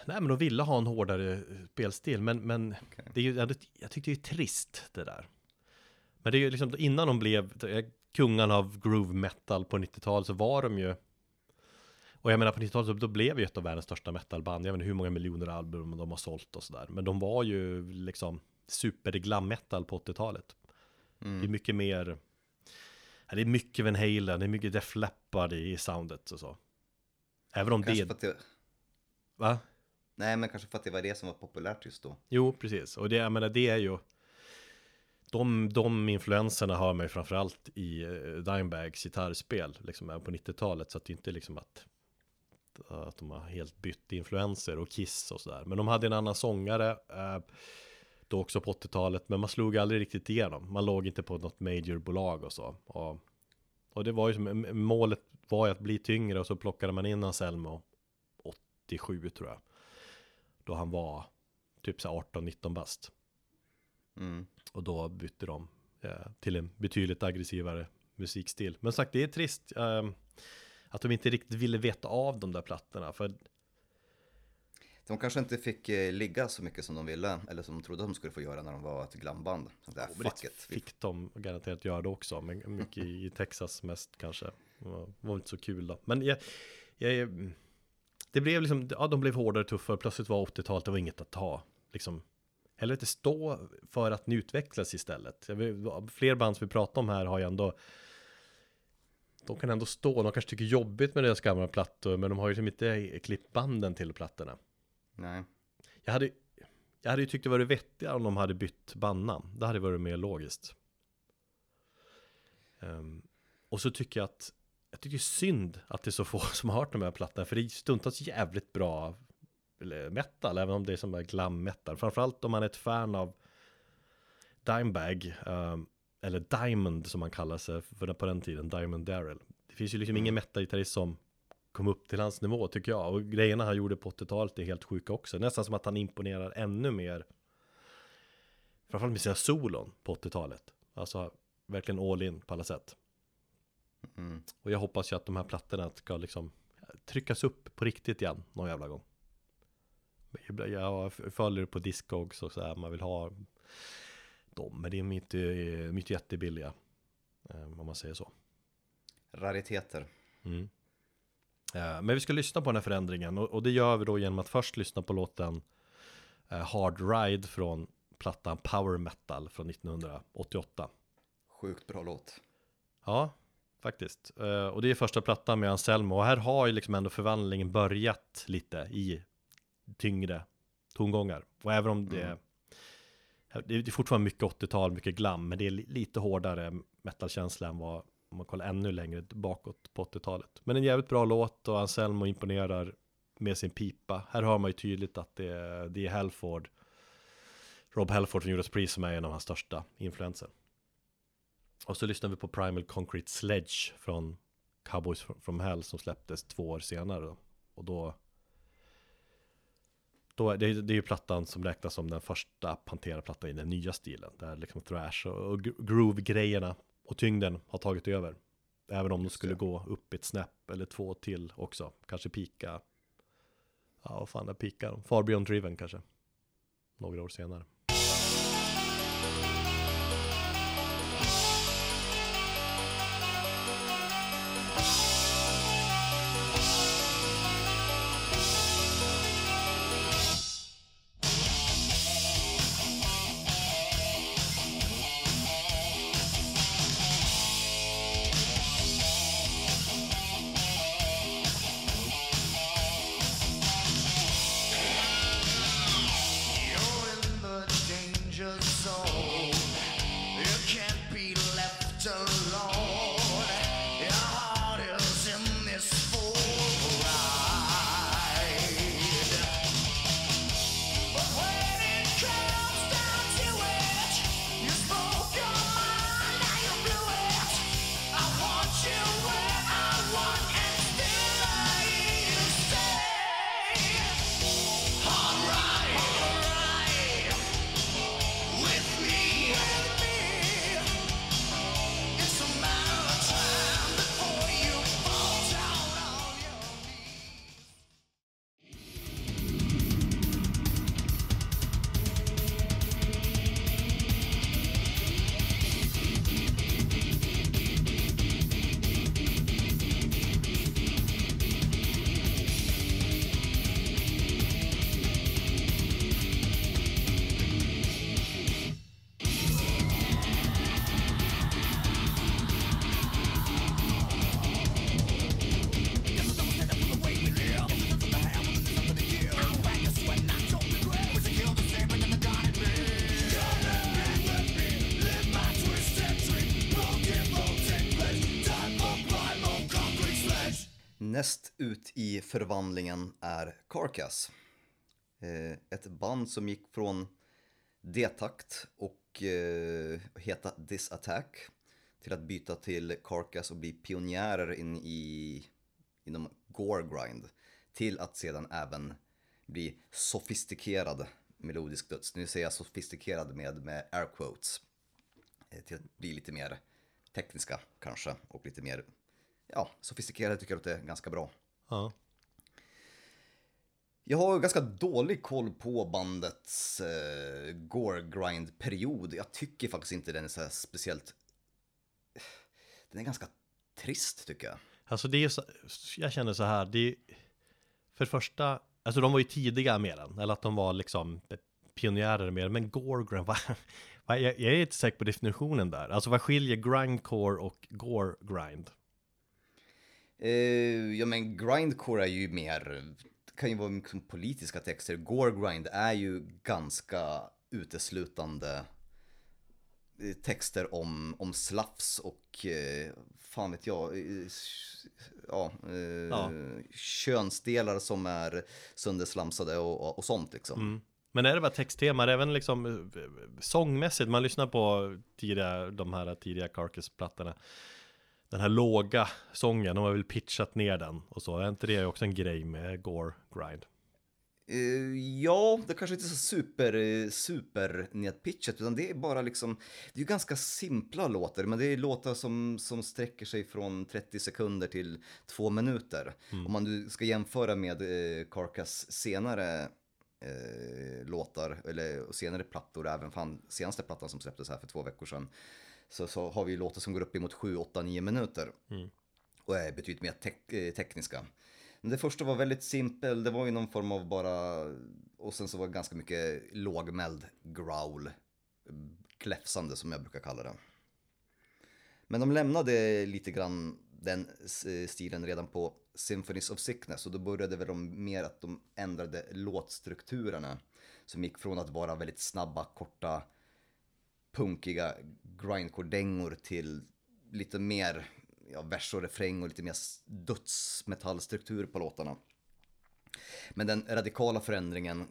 Nej men de ville ha en hårdare eh, spelstil men, men Okej. det är ju, jag tyckte det är trist det där. Men det är ju liksom innan de blev eh, kungarna av groove metal på 90-talet så var de ju och jag menar på 90-talet så då blev ju ett av världens största metalband. Jag vet inte hur många miljoner album de har sålt och sådär. Men de var ju liksom super glam metal på 80-talet. Det är Mm. mycket mer Det är mycket Van Halen, det är mycket Def Leppard i soundet och så. Även om Kanske det, det, va? nej men kanske för att det var det som var populärt just då. Jo, precis. Och det, jag menar, det är ju de, de influenserna har man ju framförallt i uh, Dimebags gitarrspel, liksom även på 90-talet. Så att det är inte liksom att, att de har helt bytt influenser och Kiss och sådär. Men de hade en annan sångare, eh, då också på 80-talet. Men man slog aldrig riktigt igenom. Man låg inte på något majorbolag och så. Och, och det var ju som, målet var ju att bli tyngre och så plockade man in Anselmo 87 tror jag. Då han var typ så här 18-19 bast. Mm. Och då bytte de eh, till en betydligt aggressivare musikstil. Men sagt, det är trist eh, att de inte riktigt ville veta av de där plattorna. För De kanske inte fick eh, ligga så mycket som de ville, eller som de trodde de skulle få göra när de var ett glamband. Så där, men fuck it. fick de garanterat göra det också. Men mycket i Texas mest kanske. Det var, inte så kul då. Men jag, jag, det blev liksom, ja de blev hårdare, tuffare. Plötsligt var 80-talet, det var inget att ta. Liksom, eller inte stå för att ni utvecklas istället. Vill, fler band som vi pratar om här har ju ändå de kan ändå stå, de kanske tycker jobbigt med deras gamla plattor, men de har ju liksom inte klippt banden till plattorna. Nej. Jag hade, jag hade ju tyckt det varit vettigare om de hade bytt bandnamn. Det hade varit mer logiskt. Ehm, och så tycker jag att jag tycker synd att det är så få som har hört de här plattorna. För det är stundtals jävligt bra metal, även om det är som är glam metal. Framförallt om man är ett fan av Dimebag, ehm, eller Diamond som man kallar sig för den, på den tiden, Diamond Daryl. Det finns ju liksom ingen metal-gitarrist som kom upp till hans nivå tycker jag. Och grejerna han gjorde på 80-talet är helt sjuka också. Nästan som att han imponerar ännu mer. Framförallt med sina solon på 80-talet. Alltså verkligen all in på alla sätt. Mm. Och jag hoppas ju att de här plattorna ska liksom tryckas upp på riktigt igen någon jävla gång. Jag följer på Discogs och så här, man vill ha dem, men det är inte, inte jättebilliga. eh, Om man säger så. Rariteter. Mm. Eh, Men vi ska lyssna på den här förändringen och, det gör vi då genom att först lyssna på låten eh, Hard Ride från plattan Power Metal från 1988. Sjukt bra låt. Ja, faktiskt. Eh, Och det är första plattan med Anselmo och här har ju liksom ändå förvandlingen börjat lite i tyngre tongångar. Och även om det Mm. det är fortfarande mycket 80-tal, mycket glam, men det är li- lite hårdare metalkänsla än vad om man kollar ännu längre bakåt på 80-talet. Men en jävligt bra låt och Anselmo imponerar med sin pipa. Här hör man ju tydligt att det är, det är Halford, Rob Halford från Judas Priest som är en av hans största influenser. Och så lyssnar vi på Primal Concrete Sledge från Cowboys from Hell som släpptes två år senare. Då. Och då då är det, det är ju plattan som räknas som den första Pantera-plattan i den nya stilen. Där liksom thrash och, och groove-grejerna och tyngden har tagit över. Även om de skulle gå upp ett snäpp eller två till också. Kanske pika. Ja, vad fan är pika? Far Beyond Driven kanske. Några år senare. Förvandlingen är Carcass. Eh, ett band som gick från D-takt och eh, heta This Attack till att byta till Carcass och bli pionjärer in i, inom Gore Grind. Till att sedan även bli sofistikerad melodisk döds. Nu säger jag sofistikerad med, med air quotes. Eh, till att bli lite mer tekniska kanske och lite mer ja, sofistikerade tycker jag att det är ganska bra. Ja. Jag har ganska dålig koll på bandets eh, gore grind-period. Jag tycker faktiskt inte den är så här speciellt... Den är ganska trist tycker jag. Alltså det är så, jag känner så här, det är, för det första, alltså de var ju tidiga med den, eller att de var liksom pionjärer med den, men gore grind, va, va, jag, jag är inte säker på definitionen där. Alltså vad skiljer grindcore och gore grind? Eh, ja men grindcore är ju mer, kan ju vara liksom politiska texter. Gore grind är ju ganska uteslutande eh, texter om, om slafs och eh, fan vet jag, eh, ja, Ja. könsdelar som är sönderslamsade och, och sånt liksom. Mm. Men är det bara texttema, även liksom sångmässigt, man lyssnar på tidiga, de här tidiga Carcass-plattorna Den här låga sången, de har väl pitchat ner den och så, är inte det också en grej med Gore Grind? Eh, ja, det kanske inte är så super, eh, super nedpitchat, utan det är bara liksom, det är ju ganska simpla låtar, men det är låtar som, som sträcker sig från 30 sekunder till två minuter. Om man nu ska jämföra med eh, Carcass senare eh, låtar, eller senare plattor, även fan senaste plattan som släpptes här för två veckor sedan, så, så har vi låtar som går upp emot 7, 8, 9 minuter. Och är betydligt mer tek- eh, tekniska. Men det första var väldigt simpel, det var ju någon form av bara, och sen så var det ganska mycket lågmäld growl, kläfsande som jag brukar kalla det. Men de lämnade lite grann den eh, stilen redan på Symphonies of Sickness och då började väl de mer att de ändrade låtstrukturerna som gick från att vara väldigt snabba, korta, punkiga grindcore-dängor till lite mer ja, vers och refräng och lite mer dödsmetallstruktur på låtarna. Men den radikala förändringen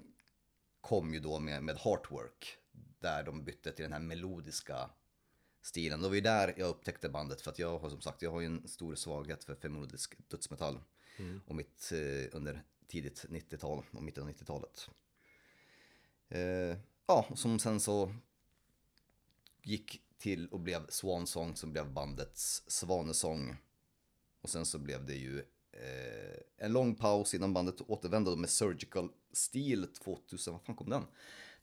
kom ju då med, med Heartwork, där de bytte till den här melodiska stilen. Det var ju där jag upptäckte bandet, för att jag har som sagt, jag har ju en stor svaghet för, melodisk dödsmetall. Och mitt eh, under tidigt 90-tal och mitten av 90-talet. Eh, ja, som sen så gick till och blev Swansong som blev bandets svanesång. Och sen så blev det ju eh, en lång paus innan bandet återvände med Surgical Steel 2000, vad fan kom den?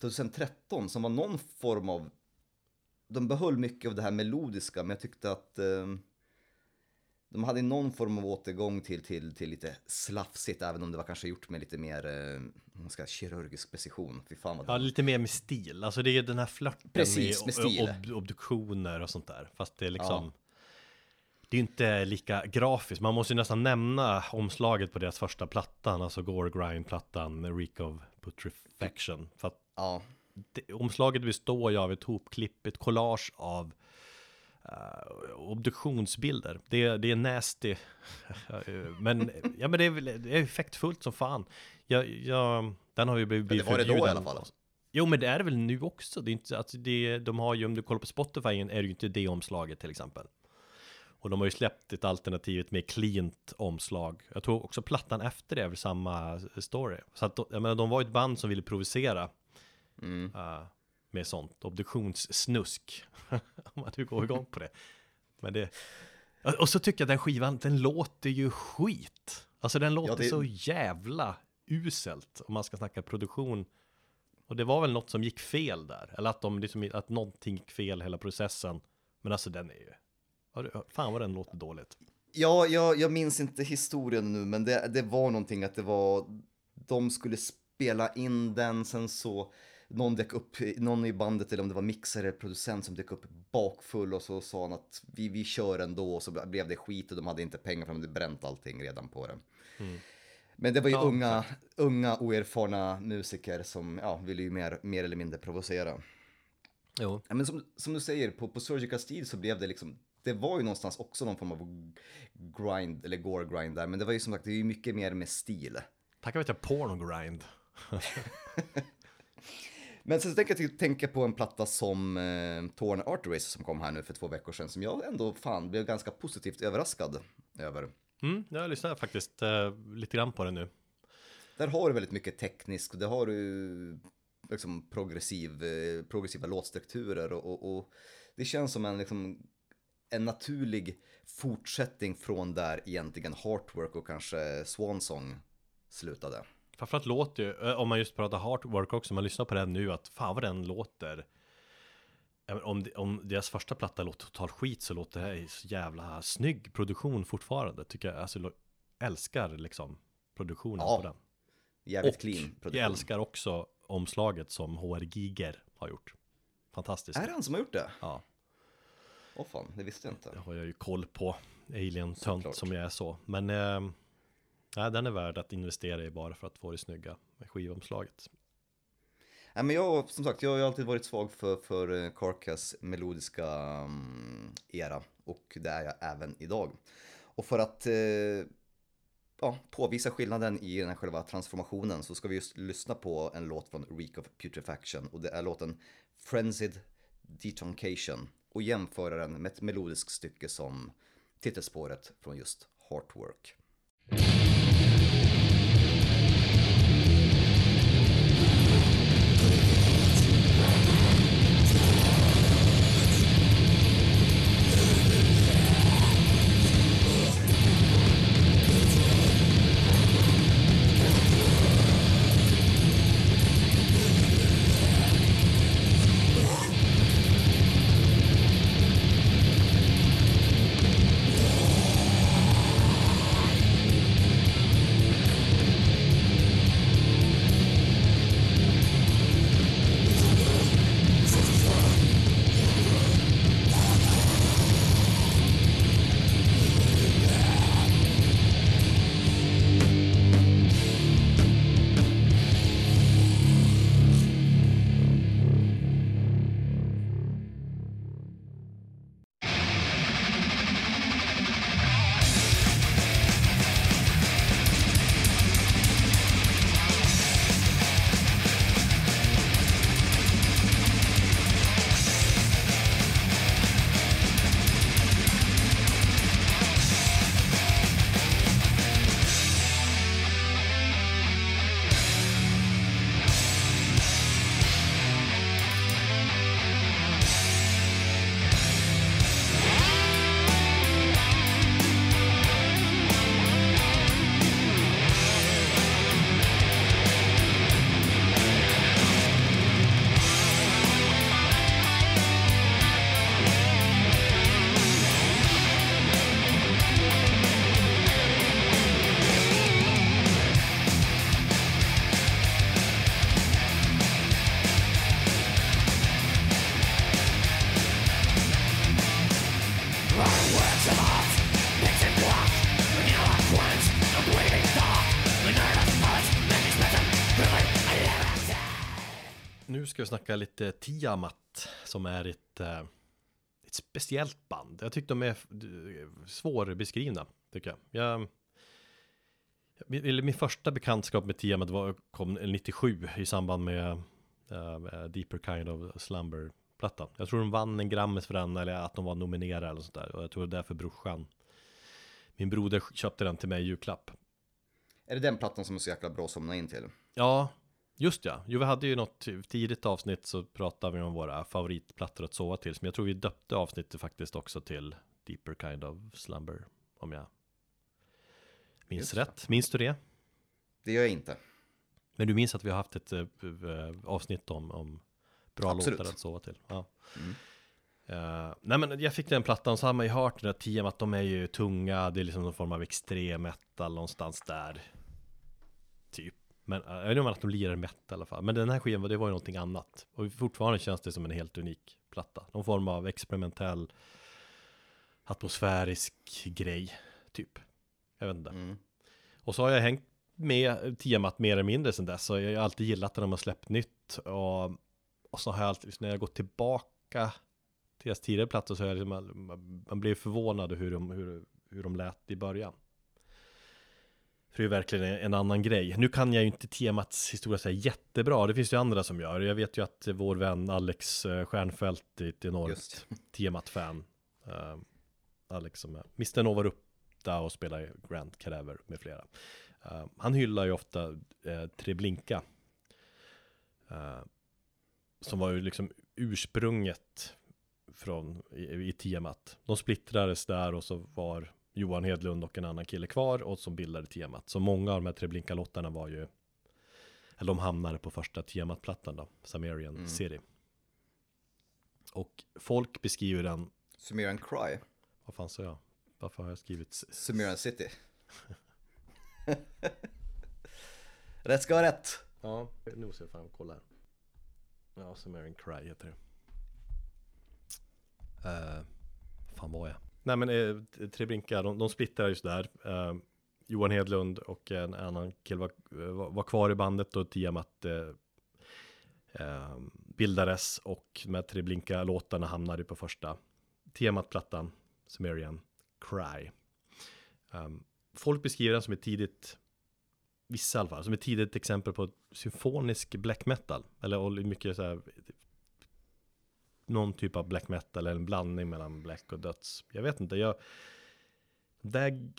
2013 som var någon form av, de behöll mycket av det här melodiska men jag tyckte att eh, de hade någon form av återgång till, till, till lite slafsigt även om det var kanske gjort med lite mer, eh, ska, kirurgisk precision. Fy fan vad Ja, lite mer med stil, alltså det är den här flörten Precis, med stil. ob- obduktioner och sånt där. Fast det är liksom Det är inte lika grafiskt, man måste ju nästan nämna omslaget på deras första plattan Alltså Gore Grind-plattan, Reek of Putrefaction. För att Ja, det, omslaget består ju av ett hopklipp, ett collage av eh, obduktionsbilder. Det, det är nasty. men, ja, men det är, det är effektfullt som fan. Jag, jag, den har ju blivit, blivit det var det då i förbjuden. alla fall. Jo, men det är det väl nu också. Det är inte, alltså det, de har ju, om du kollar på Spotify, är det ju inte det omslaget till exempel. Och de har ju släppt ett alternativet med cleant omslag. Jag tror också plattan efter det är väl samma story. Så att, jag menar, de var ju ett band som ville provocera mm. eh, med sånt. Obduktionssnusk. Om man nu går igång på det. Men det... Och så tycker jag den skivan, den låter ju skit. Alltså den låter det- så jävla uselt om man ska snacka produktion. Och det var väl något som gick fel där. Eller att, de liksom, att någonting gick fel hela processen. Men alltså den är ju... Ja, Fan vad den låter dåligt. Ja, jag, jag minns inte historien nu, men det, det var någonting att det var, de skulle spela in den, sen så, någon dök upp, någon i bandet eller om det var mixer eller producent som dök upp bakfull och så sa han att vi, vi kör ändå och så blev det skit och de hade inte pengar för de hade bränt allting redan på det. Men det var ju Mm. Ja, unga, unga oerfarna musiker som ja, ville ju mer, mer eller mindre provocera. Jo. Men som, som du säger, på, på Surgical Steel så blev det liksom, det var ju någonstans också någon form av grind, eller gore grind där, men det var ju som sagt, det är ju mycket mer med stil. Tackar vet jag porno grind. Men sen tänker jag tänka på en platta som eh, Torn Arteries som kom här nu för två veckor sedan, som jag ändå fan blev ganska positivt överraskad över. Mm, jag lyssnar faktiskt eh, lite grann på det nu. Där har du väldigt mycket tekniskt, och där har du liksom progressiv, eh, progressiva låtstrukturer och, och, och det känns som en, liksom, en naturlig fortsättning från där egentligen Heartwork och kanske Swansong slutade. Framförallt låter ju, eh, om man just pratar hardwork också, man lyssnar på den nu, att fan vad den låter. Om, om deras första platta låter total skit så låter det här så jävla snygg produktion fortfarande. Tycker jag, alltså älskar liksom produktionen Ja, på den. Jävligt Och clean produktion. jag älskar också omslaget som HR Giger har gjort. Fantastiskt. Är det han som har gjort det? Ja, Åh fan, det visste jag det inte. har jag ju koll på. Alien-tönt som jag är så. Men eh, nej, den är värd att investera i bara för att få det snygga med skivomslaget. Nej, men jag, som sagt, jag har ju alltid varit svag för, för eh, Carcass melodiska um, era och det är jag även idag. Och för att eh, ja, påvisa skillnaden i den här själva transformationen så ska vi just lyssna på en låt från Reek of Putrefaction och det är låten Frenzied Detoncation och jämföra den med ett melodiskt stycke som titelspåret från just Heartwork. Ska vi snacka lite Tiamat som är ett, eh, ett speciellt band. Jag tyckte de är svårbeskrivna, tycker jag. jag min, min första bekantskap med Tiamat var, kom 97 i samband med med Deeper Kind of Slumber-plattan. Jag tror de vann en Grammis för den, eller att de var nominerade eller sånt där. Och jag tror det är därför brorsan, min broder köpte den till mig i julklapp. Är det den plattan som är så jäkla bra att somna in till? Ja, just ja. Jo, vi hade ju något tidigt avsnitt så pratade vi om våra favoritplattor att sova till. Men jag tror vi döpte avsnittet faktiskt också till Deeper Kind of Slumber. Om jag minns Just rätt. Minns du det? Det gör jag inte. Men du minns att vi har haft ett eh, avsnitt om, om bra Absolut. låtar att sova till? Ja. Mm. Eh, nej men jag fick den plattan så har man ju hört den där att de är ju tunga, det är liksom någon form av extrem metal någonstans där. Typ. Men uh, jag vet inte om att de lirar metal i alla fall. Men den här skivan, det var ju någonting annat. Och fortfarande känns det som en helt unik platta. Någon form av experimentell atmosfärisk grej, typ. Jag vet inte. Mm. Och så har jag hängt med temat mer eller mindre sen dess. Så jag har alltid gillat när de har släppt nytt. Och och så har jag alltid, när jag gått tillbaka till deras tidigare plattor så är det, man, man, man blir förvånad hur de, hur, hur de lät i början. För det är verkligen en annan grej. Nu kan jag ju inte temats historia säga jättebra, det finns ju andra som gör. Jag vet ju att vår vän Alex eh, Stjernfeldt är ett enormt temat-fan. Uh, Alex som är Mr. Nova Rupta och spelar Grand Cadaver med flera. Uh, han hyllar ju ofta uh, Treblinka. Som var ju liksom ursprunget från i, i temat. De splittrades där och så var Johan Hedlund och en annan kille kvar och som bildade temat. Så många av de här Treblinka-låtarna var ju eller de hamnade på första tematplattan då, Sumerian mm. City. Och folk beskriver den Sumerian Cry Vad fan sa jag? Varför har jag skrivit Sumerian City Rätt ska vara rätt Ja, nu måste jag fan kolla här Ja, Sumerian Cry heter det uh, fan var jag? Nej men eh, Treblinka, de, de splittrar just där Eh, Johan Hedlund och en annan kille var, eh, var, var kvar i bandet och Tiamat eh, eh bildades och med Treblinka-låtarna hamnade på första Tiamat-plattan, Sumerian Cry. Um, folk beskriver den som ett tidigt, vissa i alla fall, som ett tidigt exempel på symfonisk black metal. Eller mycket så här, någon typ av black metal eller en blandning mellan black och döds. Jag vet inte, jag där,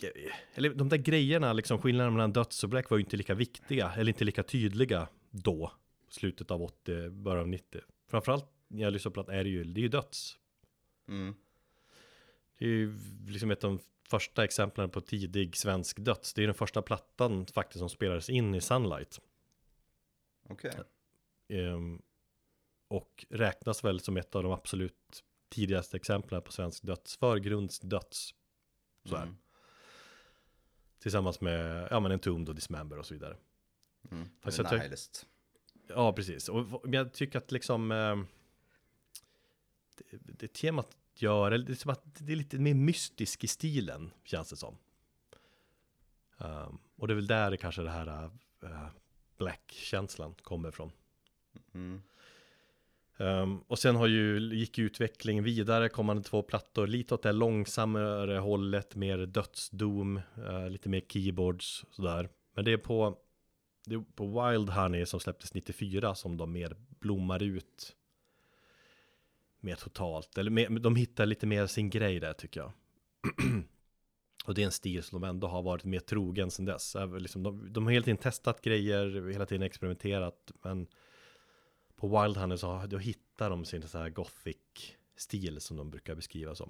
eller de där grejerna, liksom skillnaden mellan döds och black var ju inte lika viktiga, eller inte lika tydliga då, slutet av 80, början av 90. Framförallt när jag lyssnar på att är det ju, det är ju döds. Mm. Det är ju liksom ett av de första exemplen på tidig svensk döds. Det är den första plattan faktiskt som spelades in i Sunlight. Okej. Okay. Um, och räknas väl som ett av de absolut tidigaste exemplen på svensk döds, förgrundsdöds. Så här. Mm. Tillsammans med, ja men Entombed och Dismember och så vidare. Mm. Fast tyck- ja, precis. Och jag tycker att liksom eh, det, det temat gör, eller det är som att det är lite mer mystisk i stilen, känns det som. Um, och det är väl där det kanske det här uh, Black-känslan kommer ifrån. Mm. Um, och sen har ju, gick utvecklingen vidare, kommande två plattor, lite åt det långsammare hållet, mer dödsdom, uh, lite mer keyboards, sådär. Men det är på, det är på Wild Honey som släpptes 94 som de mer blommar ut mer totalt. Eller mer, de hittar lite mer sin grej där tycker jag. och det är en stil som de ändå har varit mer trogen sedan dess. Liksom de, de har hela tiden testat grejer, hela tiden experimenterat. Men på Wild så då hittar de sin så här gothic stil som de brukar beskriva som.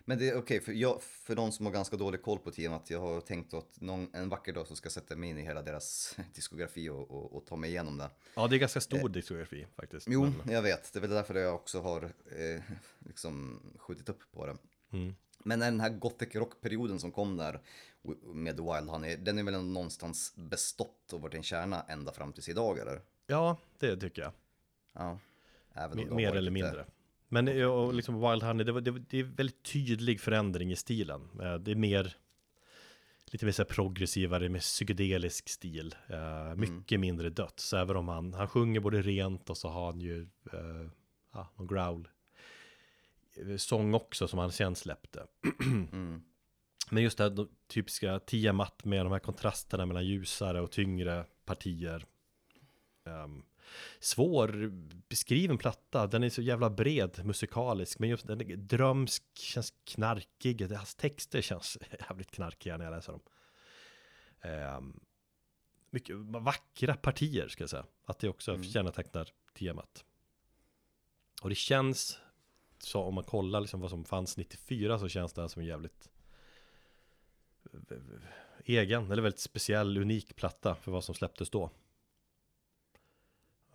Men det är okej, okay, för, för de som har ganska dålig koll på temat, jag har tänkt att någon, en vacker dag så ska jag sätta mig in i hela deras diskografi och, och, och ta mig igenom det. Ja, det är ganska stor eh, diskografi faktiskt. Jo, men... jag vet. Det är väl därför jag också har eh, liksom skjutit upp på det. Mm. Men den här gothic rock-perioden som kom där med The Wild Honey, den är väl någonstans bestått och varit en kärna ända fram tills idag, eller? Ja, det tycker jag. Ja. Även mer eller mindre. Men och liksom Wild Honey, det, det, det är väldigt tydlig förändring i stilen. Eh, det är mer lite mer så progressivare med psykedelisk stil. Uh, mycket mm. mindre döds, även om han, han sjunger både rent och så har han ju uh, ja, någon growl sång också som han sen släppte. mm. Men just det här typiska Tiamat med de här kontrasterna mellan ljusare och tyngre partier. Um, svår beskriven platta. Den är så jävla bred musikalisk, men just den är drömsk, känns knarkig. Hans texter känns jävligt knarkiga när jag läser dem. Um, mycket vackra partier ska jag säga. Att det också mm. kännetecknar temat. Och det känns så om man kollar liksom vad som fanns 94 så känns det här som en jävligt egen, eller väldigt speciell, unik platta för vad som släpptes då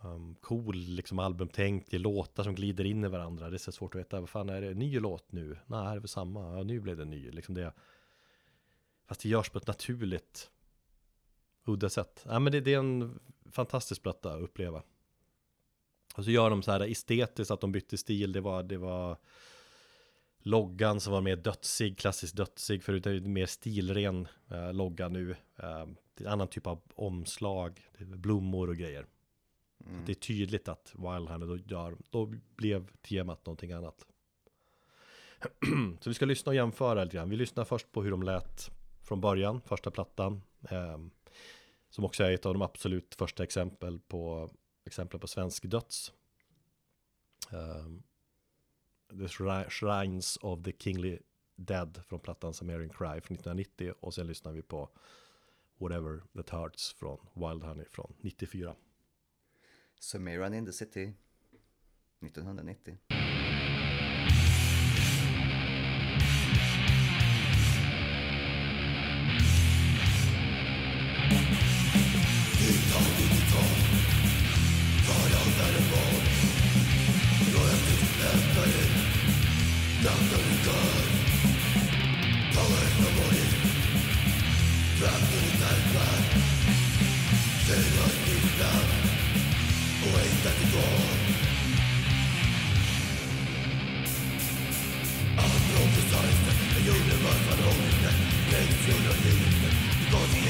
um, cool liksom albumtänk, det är låtar som glider in i varandra. Det är så svårt att veta, vad fan är det, en ny låt nu? Nej, det är väl samma, ja, nu blev det en ny. Liksom det, fast det görs på ett naturligt, udda sätt. Ja, men det, det är en fantastisk platta att uppleva. Och så gör de så här estetiskt att de bytte stil, det var, det var loggan som var mer dödsig, klassiskt dödsig, förut är det mer stilren eh, logga nu. Eh, det är en annan typ av omslag, blommor och grejer. Mm. Så det är tydligt att Wild då, gör, då blev temat någonting annat. Så vi ska lyssna och jämföra lite grann. Vi lyssnar först på hur de lät från början, första plattan. Eh, som också är ett av de absolut första exempel på, exempel på svensk döds. Eh, the Shrines of the Kingly Dead från plattan Samarian Cry från 1990 och sen lyssnar vi på Whatever That Hurts från Wild Honey från 94. Sumerian in the City 1990. Because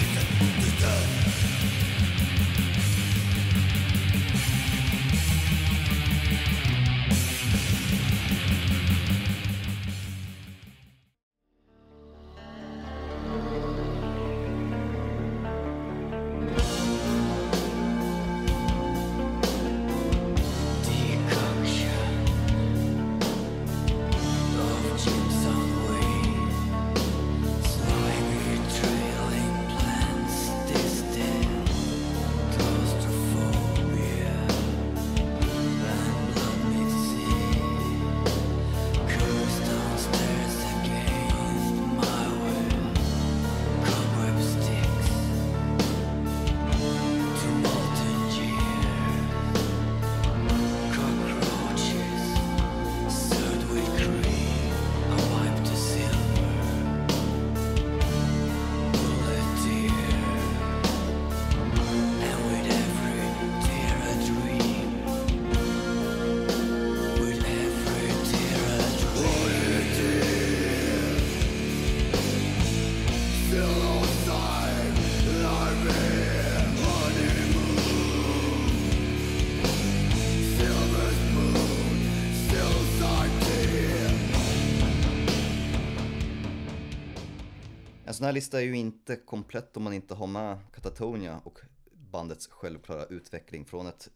En sån här lista är ju inte komplett om man inte har med Katatonia och bandets självklara utveckling från ett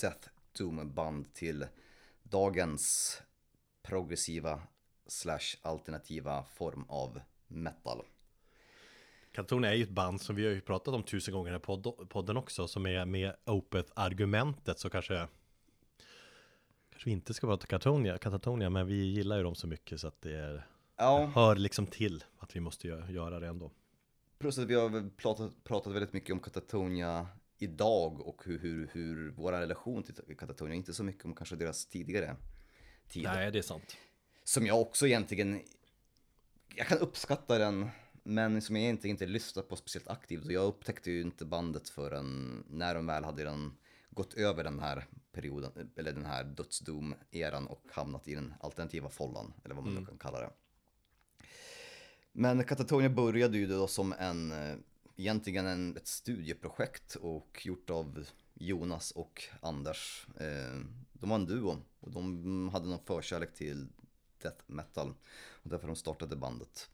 Death Doom-band till dagens progressiva slash alternativa form av metal. Katatonia är ju ett band som vi har ju pratat om tusen gånger i podden också som är med Opeth-argumentet så kanske Kanske vi inte ska prata Katatonia, Katatonia men vi gillar ju dem så mycket så att det är ja. hör liksom till att vi måste göra det ändå. Plus att vi har pratat, pratat väldigt mycket om Katatonia idag och hur, hur, hur vår relation till Katatonia, inte så mycket om kanske deras tidigare tid. Nej, det är sant. Som jag också egentligen, jag kan uppskatta den, men som jag egentligen inte lyssnat på speciellt aktivt. Och jag upptäckte ju inte bandet förrän när de väl hade den, gått över den här perioden, eller den här dödsdom-eran och hamnat i den alternativa follan, eller vad man mm. kan kalla det. Men Katatonia började ju då som en, eh, egentligen en, ett studieprojekt och gjort av Jonas och Anders. Eh, de var en duo och de hade någon förkärlek till death metal och därför de startade bandet.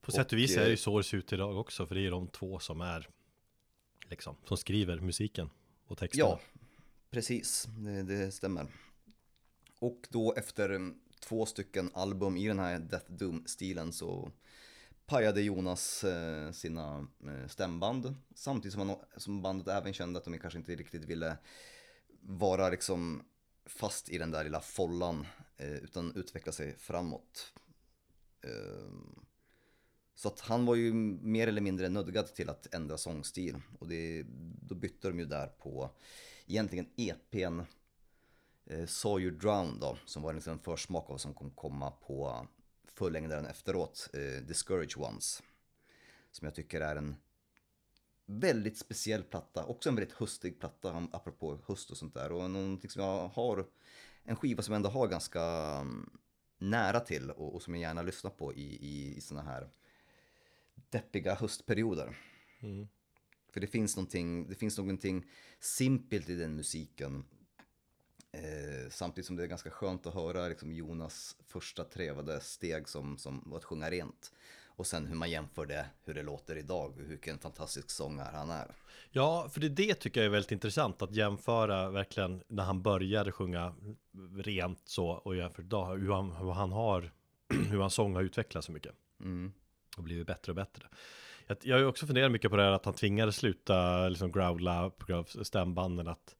På sätt och vis är det ju eh, så det ser ut idag också för det är de två som är liksom, som skriver musiken och texterna. Ja, precis, det, det stämmer. Och då efter två stycken album i den här Death Doom-stilen så pajade Jonas eh, sina eh, stämband. Samtidigt som, han, som bandet även kände att de kanske inte riktigt ville vara liksom fast i den där lilla follan eh, utan utveckla sig framåt. Ehm, så att han var ju mer eller mindre nödgad till att ändra sångstil. Och det, då bytte de ju där på egentligen EPn eh, Saw You Drown då, som var liksom en försmak av vad som kommer komma på fullängdaren efteråt, eh, Discourage Ones. Som jag tycker är en väldigt speciell platta, också en väldigt höstig platta, apropå höst och sånt där. Och någonting som jag har, en skiva som jag ändå har ganska um, nära till och, och, som jag gärna lyssnar på i, i, i såna här deppiga höstperioder. Mm. För det finns någonting, det finns någonting simpelt i den musiken. Eh, samtidigt som det är ganska skönt att höra liksom, Jonas första trevade steg som, som var att sjunga rent. Och sen hur man jämför det, hur det låter idag och vilken fantastisk sångare han är. Ja, för det, det tycker jag är väldigt intressant att jämföra verkligen när han började sjunga rent så och jämföra idag hur han, hur han har, hur hans sång har utvecklats så mycket. Mm. Och blivit bättre och bättre. Jag, jag har ju också funderat mycket på det här att han tvingades sluta liksom growla på grund av stämbanden att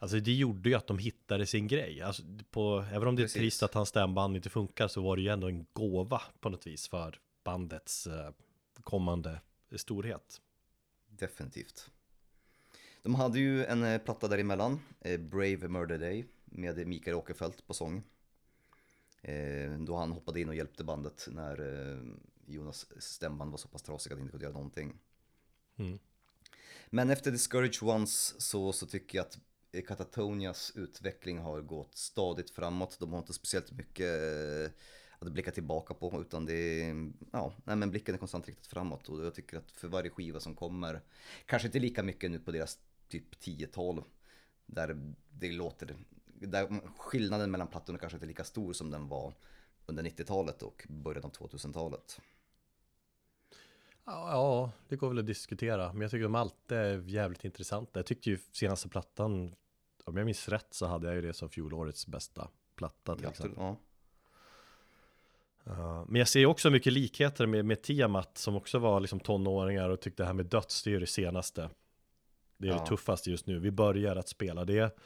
Alltså det gjorde ju att de hittade sin grej. Alltså på, även om det är Precis. trist att hans stämband inte funkar så var det ju ändå en gåva på något vis för bandets eh, kommande storhet. Definitivt. De hade ju en eh, platta däremellan, eh, Brave Murder Day, med Mikael Åkerfeldt på sång. Då han hoppade in och hjälpte bandet när Jonas stämband var så pass trasiga att han inte kunde göra någonting. Mm. Men efter Discouraged Ones så, så tycker jag att Eh, Katatonias utveckling har gått stadigt framåt. De har inte speciellt mycket eh, att blicka tillbaka på utan det är, ja, nej men blicken är konstant riktat framåt och jag tycker att för varje skiva som kommer, kanske inte lika mycket nu på deras typ 10-12, där det låter, där skillnaden mellan plattorna kanske inte är lika stor som den var under 90-talet och början av 2000-talet. Ja, det går väl att diskutera. Men jag tycker de alltid är jävligt intressanta. Jag tyckte ju senaste plattan, om jag minns rätt så hade jag ju det som fjolårets bästa platta till exempel. ja. Uh, men jag ser också mycket likheter med, med Tiamat som också var liksom tonåringar och tyckte det här med döds, det är det senaste. Det är Ja. det tuffaste just nu. Vi börjar att spela det.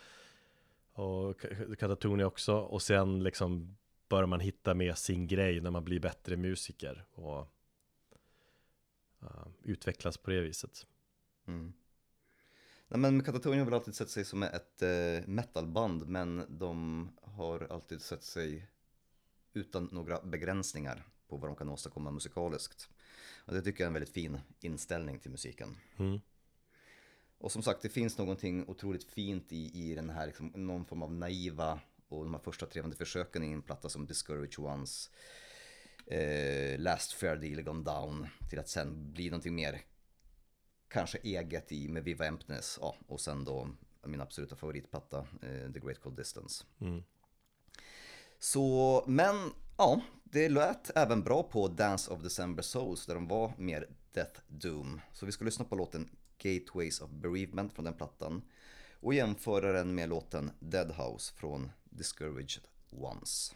Och Katatonia också. Och sen liksom börjar man hitta med sin grej när man blir bättre musiker. Och uh, utvecklas på det viset. Mm. Nej, men Katatonia har väl alltid sett sig som ett eh, metalband men de har alltid sett sig utan några begränsningar på vad de kan åstadkomma musikaliskt. Och det tycker jag är en väldigt fin inställning till musiken. Mm. Och som sagt, det finns någonting otroligt fint i, i den här, liksom, någon form av naiva och de här första trevande försöken i en platta som Discourage Ones, eh, Last Fair Deal Gone Down, till att sen bli någonting mer kanske eget i med Viva Emptiness, ja, och sen då min absoluta favoritplatta, eh, The Great Cold Distance. Mm. Så, men ja, det lät även bra på Dance of December Souls där de var mer Death Doom. Så vi ska lyssna på låten Gateways of Bereavement från den plattan och jämföra den med låten Dead House från Discouraged Ones.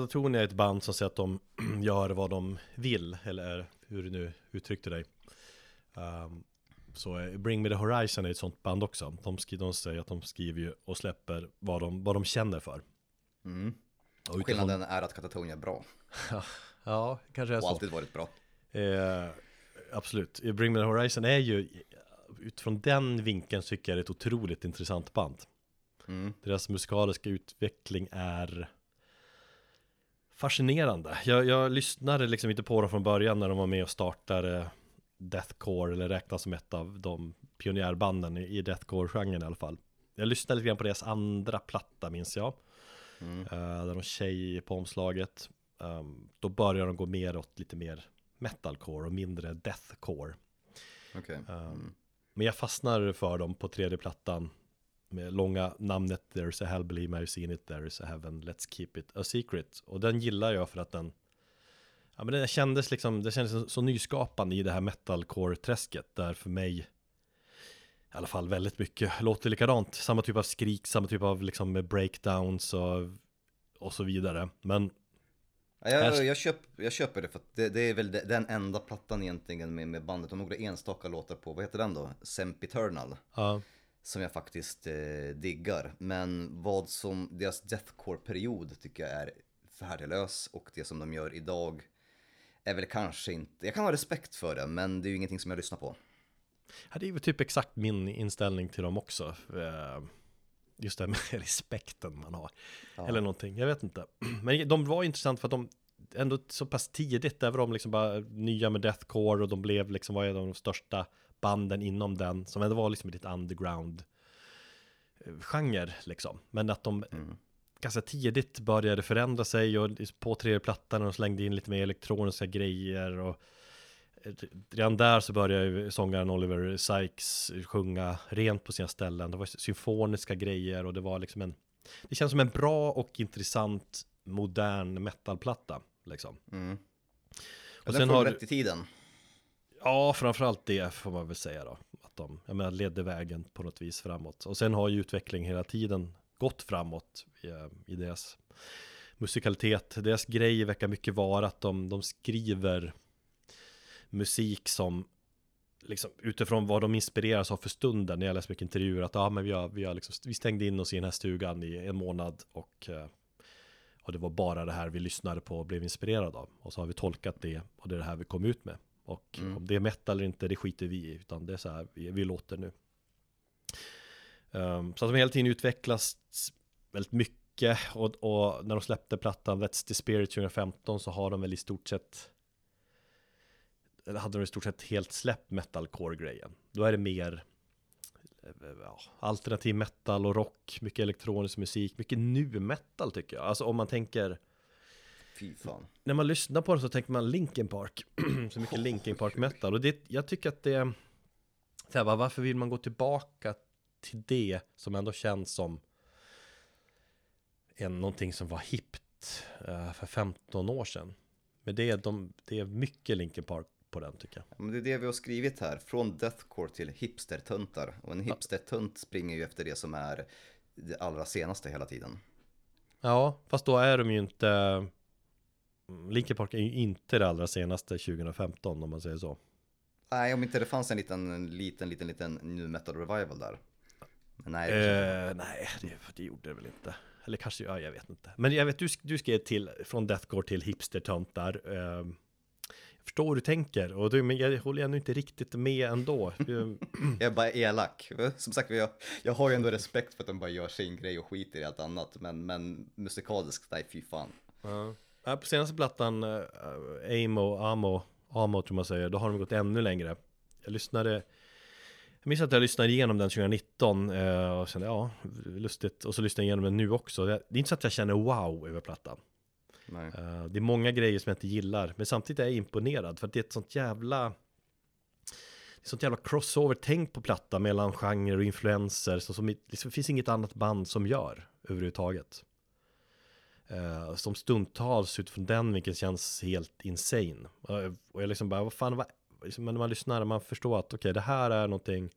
Katatonia är ett band som säger att de gör vad de vill, eller hur du nu uttryckte dig. ehm, Så eh, Bring Me The Horizon är ett sånt band också. De, skri- de säger att de skriver ju och släpper vad de, vad de känner för. Mm. Och utifrån- Skillnaden är att Katatonia är bra Ja, kanske är och så. alltid varit bra. Eh, absolut. Bring Me The Horizon är ju, utifrån den vinkeln tycker jag det är ett otroligt intressant band. Mm. Deras musikaliska utveckling är fascinerande. Jag, jag lyssnade liksom inte på dem från början när de var med och startade Deathcore, eller räknas som ett av de pionjärbanden i Deathcore-genren i alla fall. Jag lyssnade lite grann på deras andra platta minns jag. Mm. Uh, där de tjej på omslaget. Um, då börjar de gå mer åt lite mer metalcore och mindre deathcore. Okej. Um, Mm. Men jag fastnar för dem på tredje plattan med långa namnet There's a hell believe I've seen it, there is a heaven, let's keep it a secret. Och den gillar jag för att den Ja men det kändes liksom, det kändes så, så nyskapande i det här metalcore-träsket där för mig i alla fall väldigt mycket låter likadant. Samma typ av skrik, samma typ av liksom breakdowns och, och så vidare. Men Ja, jag, jag, köp, jag köper det för att det, det är väl de- den enda plattan egentligen med, med bandet och några enstaka låtar på, vad heter den då? Sempiternal. ja, Som jag faktiskt eh, diggar. Men vad som, deras deathcore-period tycker jag är värdelös och det som de gör idag är väl kanske inte, jag kan ha respekt för det men det är ju ingenting som jag lyssnar på. Ja, det är väl typ exakt min inställning till dem också. Eh, Just det här med respekten man har. Eller någonting, jag vet inte. Men de var intressant för att de ändå så pass tidigt, där var de liksom bara nya med deathcore och de blev liksom, en av de största banden inom den, som ändå var liksom lite underground eh, genre liksom. Men att de ganska tidigt började förändra sig och på tredje plattan och slängde in lite mer elektroniska grejer och eh, redan där så började ju sångaren Oliver Sykes sjunga rent på sina ställen. Det var symfoniska grejer och det var liksom en Det känns som en bra och intressant modern metalplatta liksom. Mm. Och Och sen sen får har rätt i tiden. Ja, framförallt det får man väl säga då. Att de, jag menar, ledde vägen på något vis framåt. Och sen har ju utvecklingen hela tiden gått framåt i, i deras musikalitet. Deras grej verkar mycket vara att de, de skriver musik som liksom utifrån vad de inspireras av för stunden. När jag läser mycket intervjuer att ah, men vi, har, vi, har liksom, vi stängde in oss i den här stugan i en månad och eh, och det var bara det här vi lyssnade på och blev inspirerade av. Och så har vi tolkat det och det är det här vi kom ut med. Och Mm. om det är metal eller inte, det skiter vi i. Utan det är så här vi, vi låter nu. Um, så att de hela tiden utvecklas väldigt mycket. Och, och när de släppte plattan Let's the Spirit 2015 så har de väl i stort sett eller hade de i stort sett helt släppt metalcore-grejen. Då är det mer eh, ja, alternativ metal och rock, mycket elektronisk musik, mycket nu metal tycker jag. Alltså om man tänker, Fy fan. när man lyssnar på det så tänker man Linkin Park, så mycket Linkin Park metal. Och det, jag tycker att det, så här, bara, varför vill man gå tillbaka till det som ändå känns som en, någonting som var hippt eh, för 15 år sedan. Men det är, de, det är mycket Linkin Park på den tycker jag. Men det är det vi har skrivit här, från deathcore till hipstertöntar. Och en hipstertönt springer ju efter det som är det allra senaste hela tiden. Ja, fast då är de ju inte Linkin Park är ju inte det allra senaste 2015 om man säger så Nej, om inte det fanns en liten, en liten, liten, liten nu metal revival där. Men nej, det eh, Nej, det, det gjorde det väl inte Eller kanske, ja jag vet inte Men jag vet, du, du skrev till Från Deathcore till hipstertöntar eh, Jag förstår hur du tänker och du, Men jag håller ändå inte riktigt med ändå jag är bara elak. Som sagt, jag, jag har ju ändå respekt för att de bara gör sin grej och skiter i allt annat. Men, men musikaliskt, nej fy fan. Ja. Ja, på senaste plattan, uh, Amo, Amo, Amo tror man säger, då har de gått ännu längre. Jag lyssnade, jag minns att jag lyssnade igenom den 2019 eh, och kände ja, lustigt. Och så lyssnade jag igenom den nu också. Det det är inte så att jag känner wow över plattan. Eh, det är många grejer som jag inte gillar, men samtidigt är jag imponerad för att det är ett sånt jävla det är sånt jävla crossover-tänk på platta mellan genrer och influenser så som det liksom finns inget annat band som gör överhuvudtaget. Uh, som stundtals utifrån den vilket känns helt insane. Uh, och jag liksom bara, vad fan, vad, liksom, när man lyssnar, man förstår att okej, det här är någonting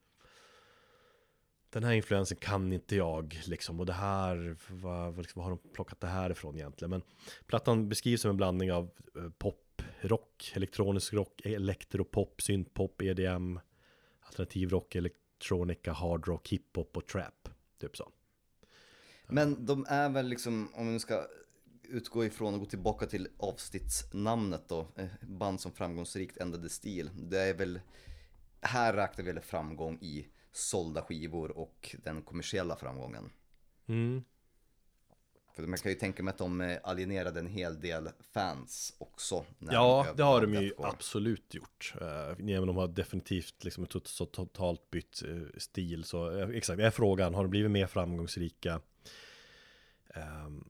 den här influensen kan inte jag liksom och det här, vad, vad, liksom, vad har de plockat det här ifrån egentligen? Men plattan beskrivs som en blandning av eh, uh, pop, rock, elektronisk rock, elektropop, syntpop, EDM, alternativrock, elektronika, hardrock, hiphop och trap. Typ så. Men de är väl liksom, om vi ska utgå ifrån och gå tillbaka till avsnittsnamnet då, eh, band som framgångsrikt ändrade stil. Det är väl, här räknar vi väl framgång i sålda skivor och den kommersiella framgången. Mm. För man kan ju tänka mig att de eh, alienerade en hel del fans också. Ja, de det har de ju deathcore. absolut gjort. Uh, men de har definitivt liksom totalt bytt eh, stil. Så eh, exakt, det är frågan, har de blivit mer framgångsrika? Ehm,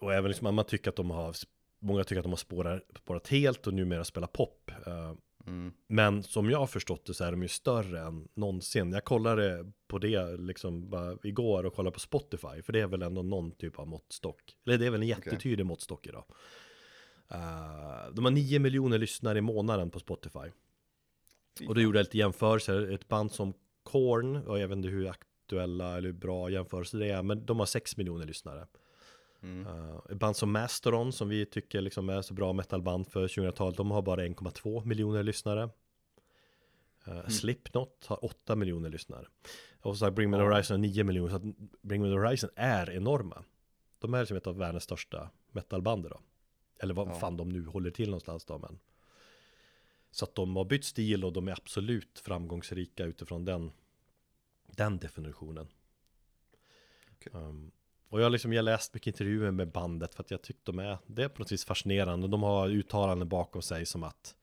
och även liksom, man tycker att de har, många tycker att de har spårat, spårat helt och numera spelar pop. Eh, Mm. Men som jag har förstått det så är de ju större än någonsin. Jag kollade på det liksom bara igår och kollade på Spotify. För det är väl ändå någon typ av måttstock. Eller det är väl en jättetydlig måttstock idag. Eh, de har 9 miljoner lyssnare i månaden på Spotify. Fy Och då gjorde jag lite jämförelser. Ett band som Korn, och jag vet inte hur aktuella eller hur bra jämförelser det är. Men de har 6 miljoner lyssnare. Mm. Uh, band som Mastodon som vi tycker liksom är så bra metalband för 2000-talet De har bara 1,2 miljoner lyssnare uh, Slipknot har 8 miljoner lyssnare Och så Bring Me The. Horizon har 9 miljoner Så att Bring Me The Horizon är enorma De är liksom ett av världens största metalband då Eller vad Ja. fan de nu håller till någonstans då men Så att de har bytt stil och de är absolut framgångsrika utifrån den Den definitionen Okej. um, och jag har liksom, jag läst mycket intervjuer med bandet för att jag tyckte de är, det är på något vis fascinerande. De har uttalanden bakom sig som att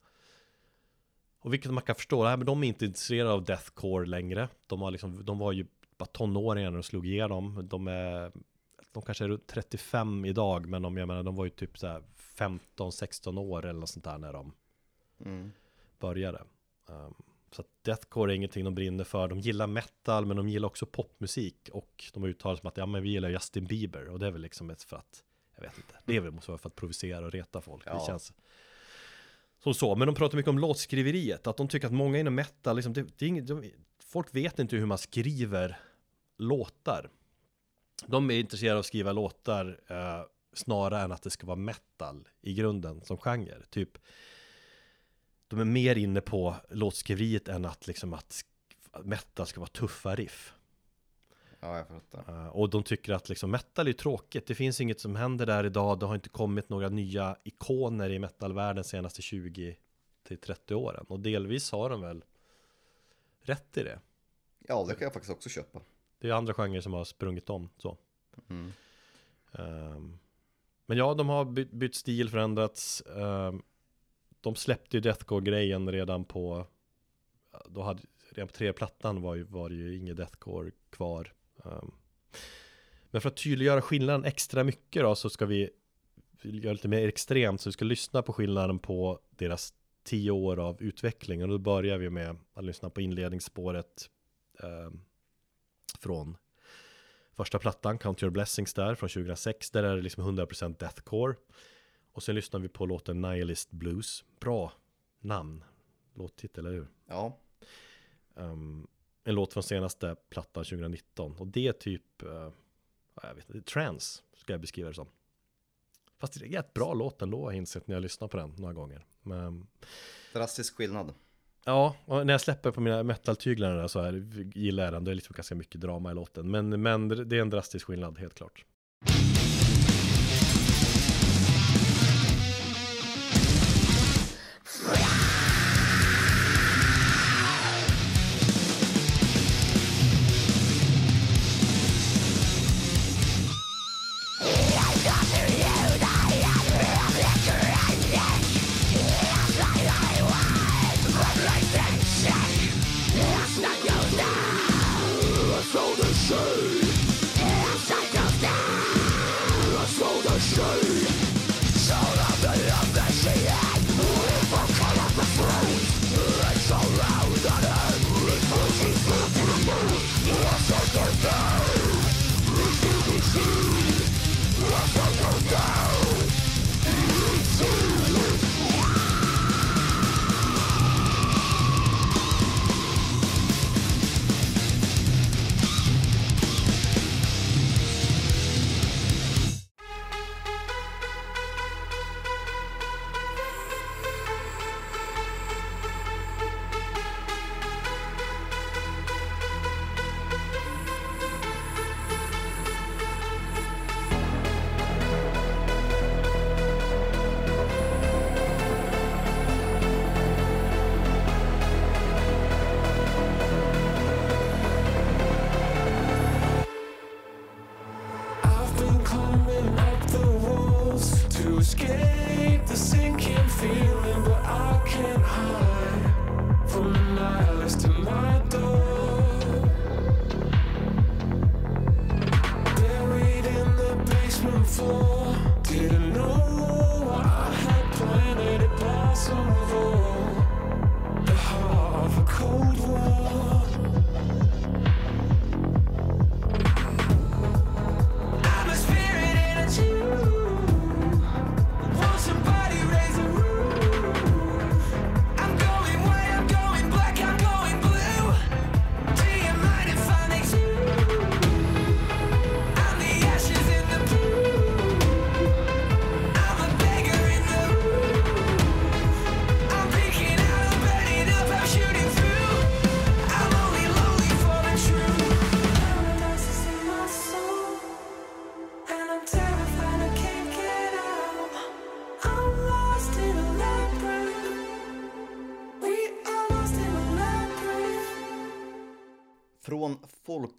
och vilket man kan förstå, nej, men de är inte intresserade av deathcore längre. De, har liksom, de var ju bara tonåringar när de slog igenom. De är, de kanske är runt 35 idag, men de, jag menar, de var ju typ så här 15-16 år eller något sånt där när de Mm. började. Um, så att deathcore är ingenting de brinner för. De gillar metal, men de gillar också popmusik. Och de har uttalat som att ja, men vi gillar Justin Bieber. Och det är väl liksom ett för att, jag vet inte, det är väl måste vara för att provocera och reta folk. Det Ja. känns som så. Men de pratar mycket om låtskriveriet. Att de tycker att många inom metal, liksom, det, det är inget, de, folk vet inte hur man skriver låtar. De är intresserade av att skriva låtar eh, snarare än att det ska vara metal i grunden som genre. Typ de är mer inne på låtskriveriet än att liksom att metal ska vara tuffa riff. Ja, jag fattar. Eh, och de tycker att liksom metal är tråkigt. Det finns inget som händer där idag. Det har inte kommit några nya ikoner i metalvärlden de senaste 20 till 30 åren. Och delvis har de väl rätt i det. Ja, det kan jag faktiskt också köpa. Det är andra genrer som har sprungit om så. Mm. Ehm, men ja, de har bytt, bytt stil, förändrats. Ehm, de släppte ju Deathcore-grejen redan på, då hade, redan på tredje plattan var, ju, var det ju inget Deathcore kvar. Um, men för att tydliggöra skillnaden extra mycket då så ska vi göra lite mer extremt så vi ska lyssna på skillnaden på deras tio år av utveckling och då börjar vi med att lyssna på inledningsspåret ehm, från första plattan, Count Your Blessings där från 2006. Där är det liksom 100% deathcore. Och sen lyssnar vi på låten Nihilist Blues. Bra namn, låttitel, eller hur? Ja, Um, en låt från senaste plattan 2019. Och det är typ, uh, jag vet inte, trance ska jag beskriva det som. Fast det är ett bra låt ändå, har jag insett när jag lyssnar på den några gånger. Men, drastisk skillnad. Ja, och när jag släpper på mina metal-tyglar så är, gillar jag den. Det är liksom ganska mycket drama i låten. Men, men det är en drastisk skillnad, helt klart.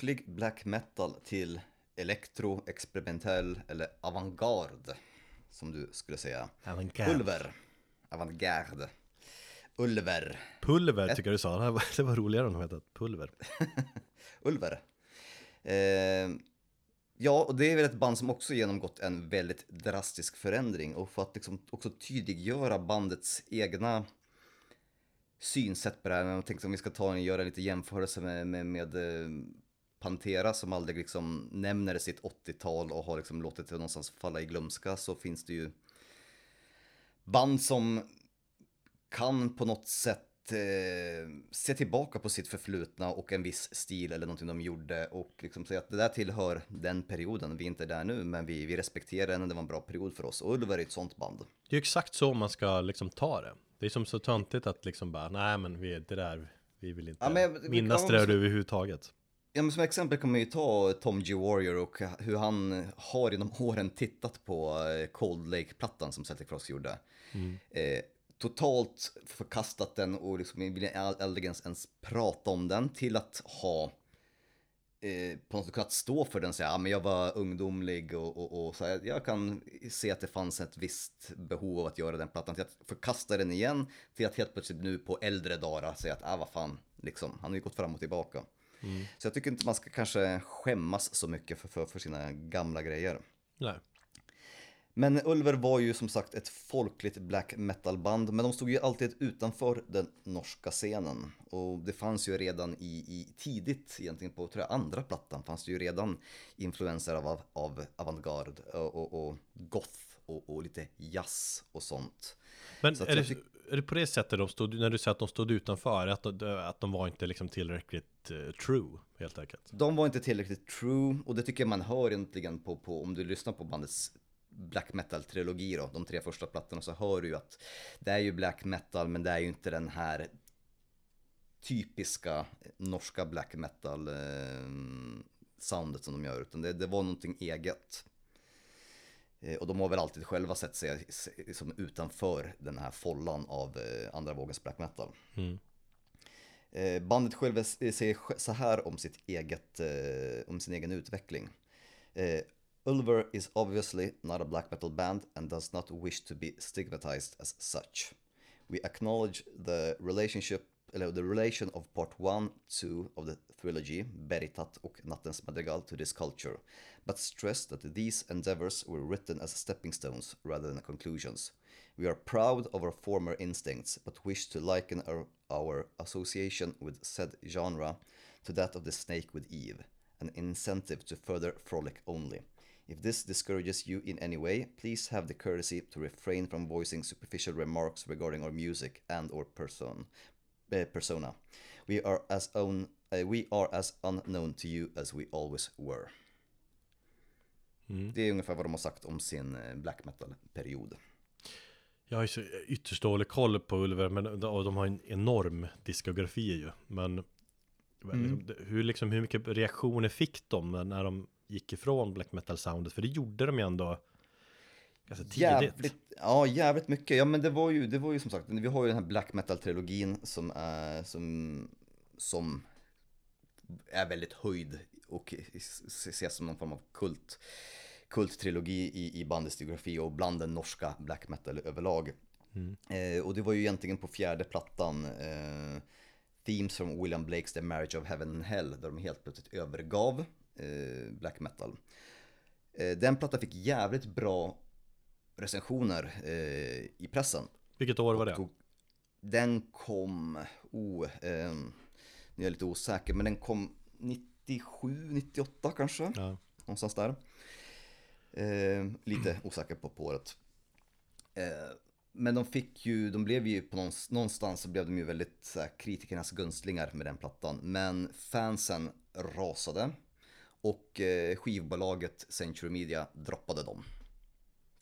Folklig black metal till elektro, experimentell eller avantgarde, som du skulle säga. Avantgarde. Ulver. Avantgarde. Ulver. Pulver tycker jag du sa, det var, det var roligare om de hette pulver. Ulver. Eh, ja, och det är väl ett band som också genomgått en väldigt drastisk förändring och för att liksom också tydliggöra bandets egna synsätt på det här. Jag tänkte om vi ska ta och göra lite jämförelse med, med, med eh, Pantera som aldrig liksom nämner sitt 80-tal och har liksom låtit det någonstans falla i glömska så finns det ju band som kan på något sätt eh, se tillbaka på sitt förflutna och en viss stil eller någonting de gjorde och liksom säga att det där tillhör den perioden. Vi är inte där nu, men vi, vi respekterar den. Det var en bra period för oss. Och Ulver är ett sånt band. Det är ju exakt så man ska liksom ta det. Det är som så töntigt att liksom bara, nej men vi, det där, vi vill inte Ja, men minnas det där också- överhuvudtaget. Ja, men som exempel kan man ju ta Tom G. Warrior och hur han har genom åren tittat på eh, Cold Lake-plattan som Celtic Frost gjorde. Eh, totalt förkastat den och liksom vill aldrig ens, ens prata om den till att ha eh, på något sätt kunnat stå för den och säga ja, men jag var ungdomlig och, och, och så här, jag kan se att det fanns ett visst behov av att göra den plattan till att förkasta den igen till att helt plötsligt nu på äldre dagar säga att ah, vad fan, liksom, han har ju gått fram och tillbaka. Så jag tycker inte man ska kanske skämmas så mycket för, för, för sina gamla grejer. Nej. Men Ulver var ju som sagt ett folkligt black metal-band, men de stod ju alltid utanför den norska scenen. Och det fanns ju redan i, i tidigt, egentligen på tror jag, andra plattan, fanns det ju redan influenser av, av avantgarde och, och, och goth och, och lite jazz och sånt. Men Så är det, tyck- är det på det sättet de stod, när du säger att de stod utanför, att de, att de var inte liksom tillräckligt eh, true, helt enkelt? De var inte tillräckligt true och det tycker jag man hör egentligen på, på om du lyssnar på bandets black metal-trilogi då, de tre första plattorna så hör du ju att det är ju black metal men det är ju inte den här typiska norska black metal-soundet eh, som de gör utan det, det var någonting eget. Eh, Och de har väl alltid själva sett sig som utanför den här follan av eh, andra vågens black metal. Mm. Eh, Bandet själva säger så här om, sitt eget, om sin egen utveckling. Ulver is obviously not a black metal band and does not wish to be stigmatized as such. We acknowledge the relationship the relation of part 1, 2 of the trilogy, Beritat och Nattens madrigal to this culture, but stress that these endeavors were written as stepping stones rather than conclusions. We are proud of our former instincts, but wish to liken our, our association with said genre to that of the snake with Eve, an incentive to further frolic only. If this discourages you in any way, please have the courtesy to refrain from voicing superficial remarks regarding our music and or person, persona. We are as own, eh, we are as unknown to you as we always were. Det är ungefär vad de har sagt om sin eh, black metal-period. Jag har ju ytterst dålig koll på Ulver, men de, och de har en enorm diskografi ju. Men men liksom, hur, liksom, hur mycket reaktioner fick de när de gick ifrån black metal-soundet? För det gjorde de ju ändå ganska tidigt. Jävligt, ja, jävligt mycket. Ja, men det var ju, det var ju som sagt, vi har ju den här black metal-trilogin som är, som, som är väldigt höjd och ses som någon form av kult, kulttrilogi i, i bandets biografi och bland den norska black metal överlag. Eh, och det var ju egentligen på fjärde plattan, eh, Themes from William Blakes The Marriage of Heaven and Hell, där de helt plötsligt övergav eh, black metal. Eh, den plattan fick jävligt bra recensioner eh, i pressen. Vilket år var det? Den kom, oh, eh, nu är jag lite osäker, men den kom 97, 98 kanske, Ja. någonstans där. Eh, lite osäker på, på året. Eh, men de fick ju, de blev ju på någonstans, någonstans så blev de ju väldigt så här, kritikernas gunstlingar med den plattan. Men fansen rasade och eh, skivbolaget Century Media droppade dem.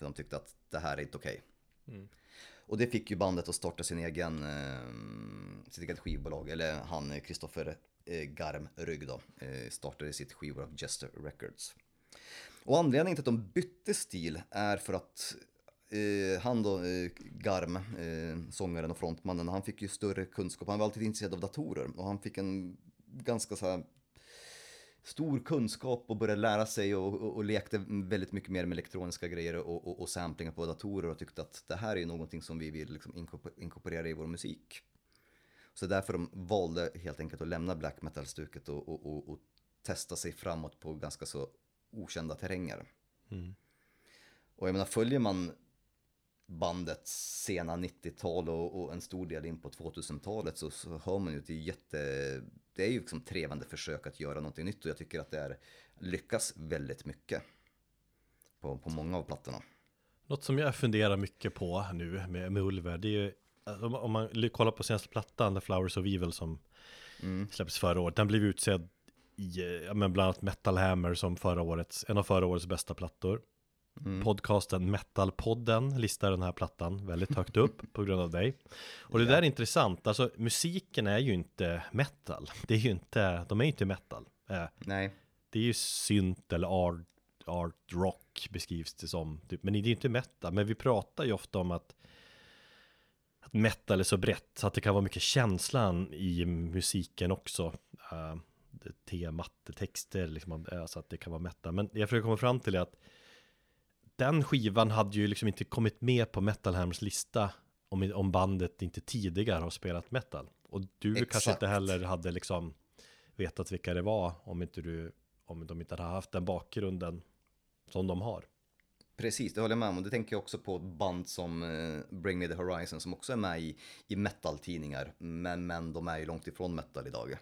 För de tyckte att det här är inte okej. Och det fick ju bandet att starta sin egen, eh, sitt eget skivbolag, eller han Kristoffer eh, Garm Rygg då, eh, startade sitt skivbolag Jester Records. Och anledningen till att de bytte stil är för att eh, han då, eh, Garm, eh, sångaren och frontmannen, han fick ju större kunskap. Han var alltid intresserad av datorer och han fick en ganska så här stor kunskap och började lära sig och, och, och lekte väldigt mycket mer med elektroniska grejer och, och, och samplingar på datorer och tyckte att det här är någonting som vi vill liksom inkorpor- inkorporera i vår musik. Så därför de valde helt enkelt att lämna black metal-stuket och, och, och, och testa sig framåt på ganska så okända terränger. Mm. Och jag menar, följer man bandets sena 90-tal och, och en stor del in på 2000-talet så, så hör man ju att det är jätte, det är ju liksom trevande försök att göra någonting nytt och jag tycker att det är, lyckas väldigt mycket på, på många av plattorna. Något som jag funderar mycket på nu med, med Ulver, det är ju alltså, om- man kollar på senaste plattan, The Flowers of Evil som Mm. släpptes förra året, den blev utsedd i, men bland annat Metal Hammer som förra årets, en av förra årets bästa plattor. Mm. Podcasten Metalpodden listar den här plattan väldigt högt upp på grund av dig. Och det Ja. där är intressant, alltså musiken är ju inte metal. Det är ju inte, de är ju inte metal. Eh, Nej, det är ju synt eller art, art rock beskrivs det som. Typ. Men det är ju inte metal. Men vi pratar ju ofta om att, att metal är så brett. Så att det kan vara mycket känslan i musiken också. Uh, temat, texter, liksom, eh, så att det kan vara metal. Men jag försöker komma fram till är att den skivan hade ju liksom inte kommit med på Metal Hams lista om, om bandet inte tidigare har spelat metal. Och du kanske Exakt. inte heller hade liksom vetat vilka det var om inte du om de inte hade haft den bakgrunden som de har. precis, det håller jag med om. Och det tänker jag också på ett band som eh, Bring Me The Horizon som också är med i, i metal-tidningar. Men, men de är ju långt ifrån metal idag.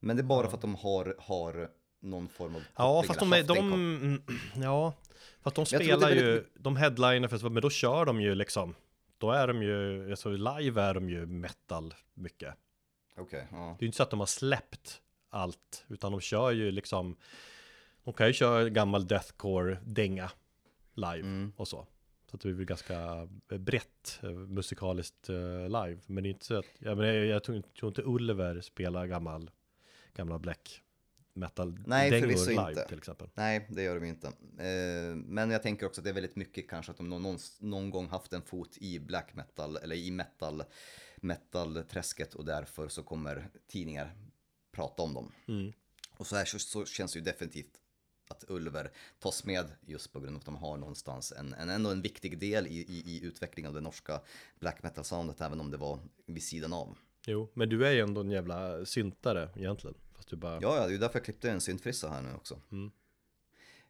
Men det är bara Ja. för att de har, har någon form av Ja, fast de, är, haft en de, ja, fast de spelar ju, väldigt- de headliner för men då kör de ju liksom, då är de ju, alltså live är de ju metal mycket. Okej, ja. Det är ju inte så att de har släppt allt, utan de kör ju liksom, de kan ju köra gammal deathcore-dänga live Mm. och så. Så att det blir ganska brett eh, musikaliskt eh, live. Men det är inte så att, jag, menar, jag, jag tror, inte- tror inte Ulver spelar gammal, gamla black metal Nej, dängor förvisso live inte. till exempel. Nej, det gör de ju inte. Eh, men jag tänker också att det är väldigt mycket kanske att de någon, någon, någon gång haft en fot i black metal eller i metal, metal-träsket och därför så kommer tidningar prata om dem. Mm. Och så här så, så känns det ju definitivt att Ulver tas med just på grund av att de har någonstans en, en ändå en viktig del i, i, i utvecklingen av det norska black metal-soundet även om det var vid sidan av. Jo, men du är ju ändå en jävla syntare egentligen. Fast du bara, Ja, ja, det är ju därför jag klippte en syntfrissa här nu också. Mm.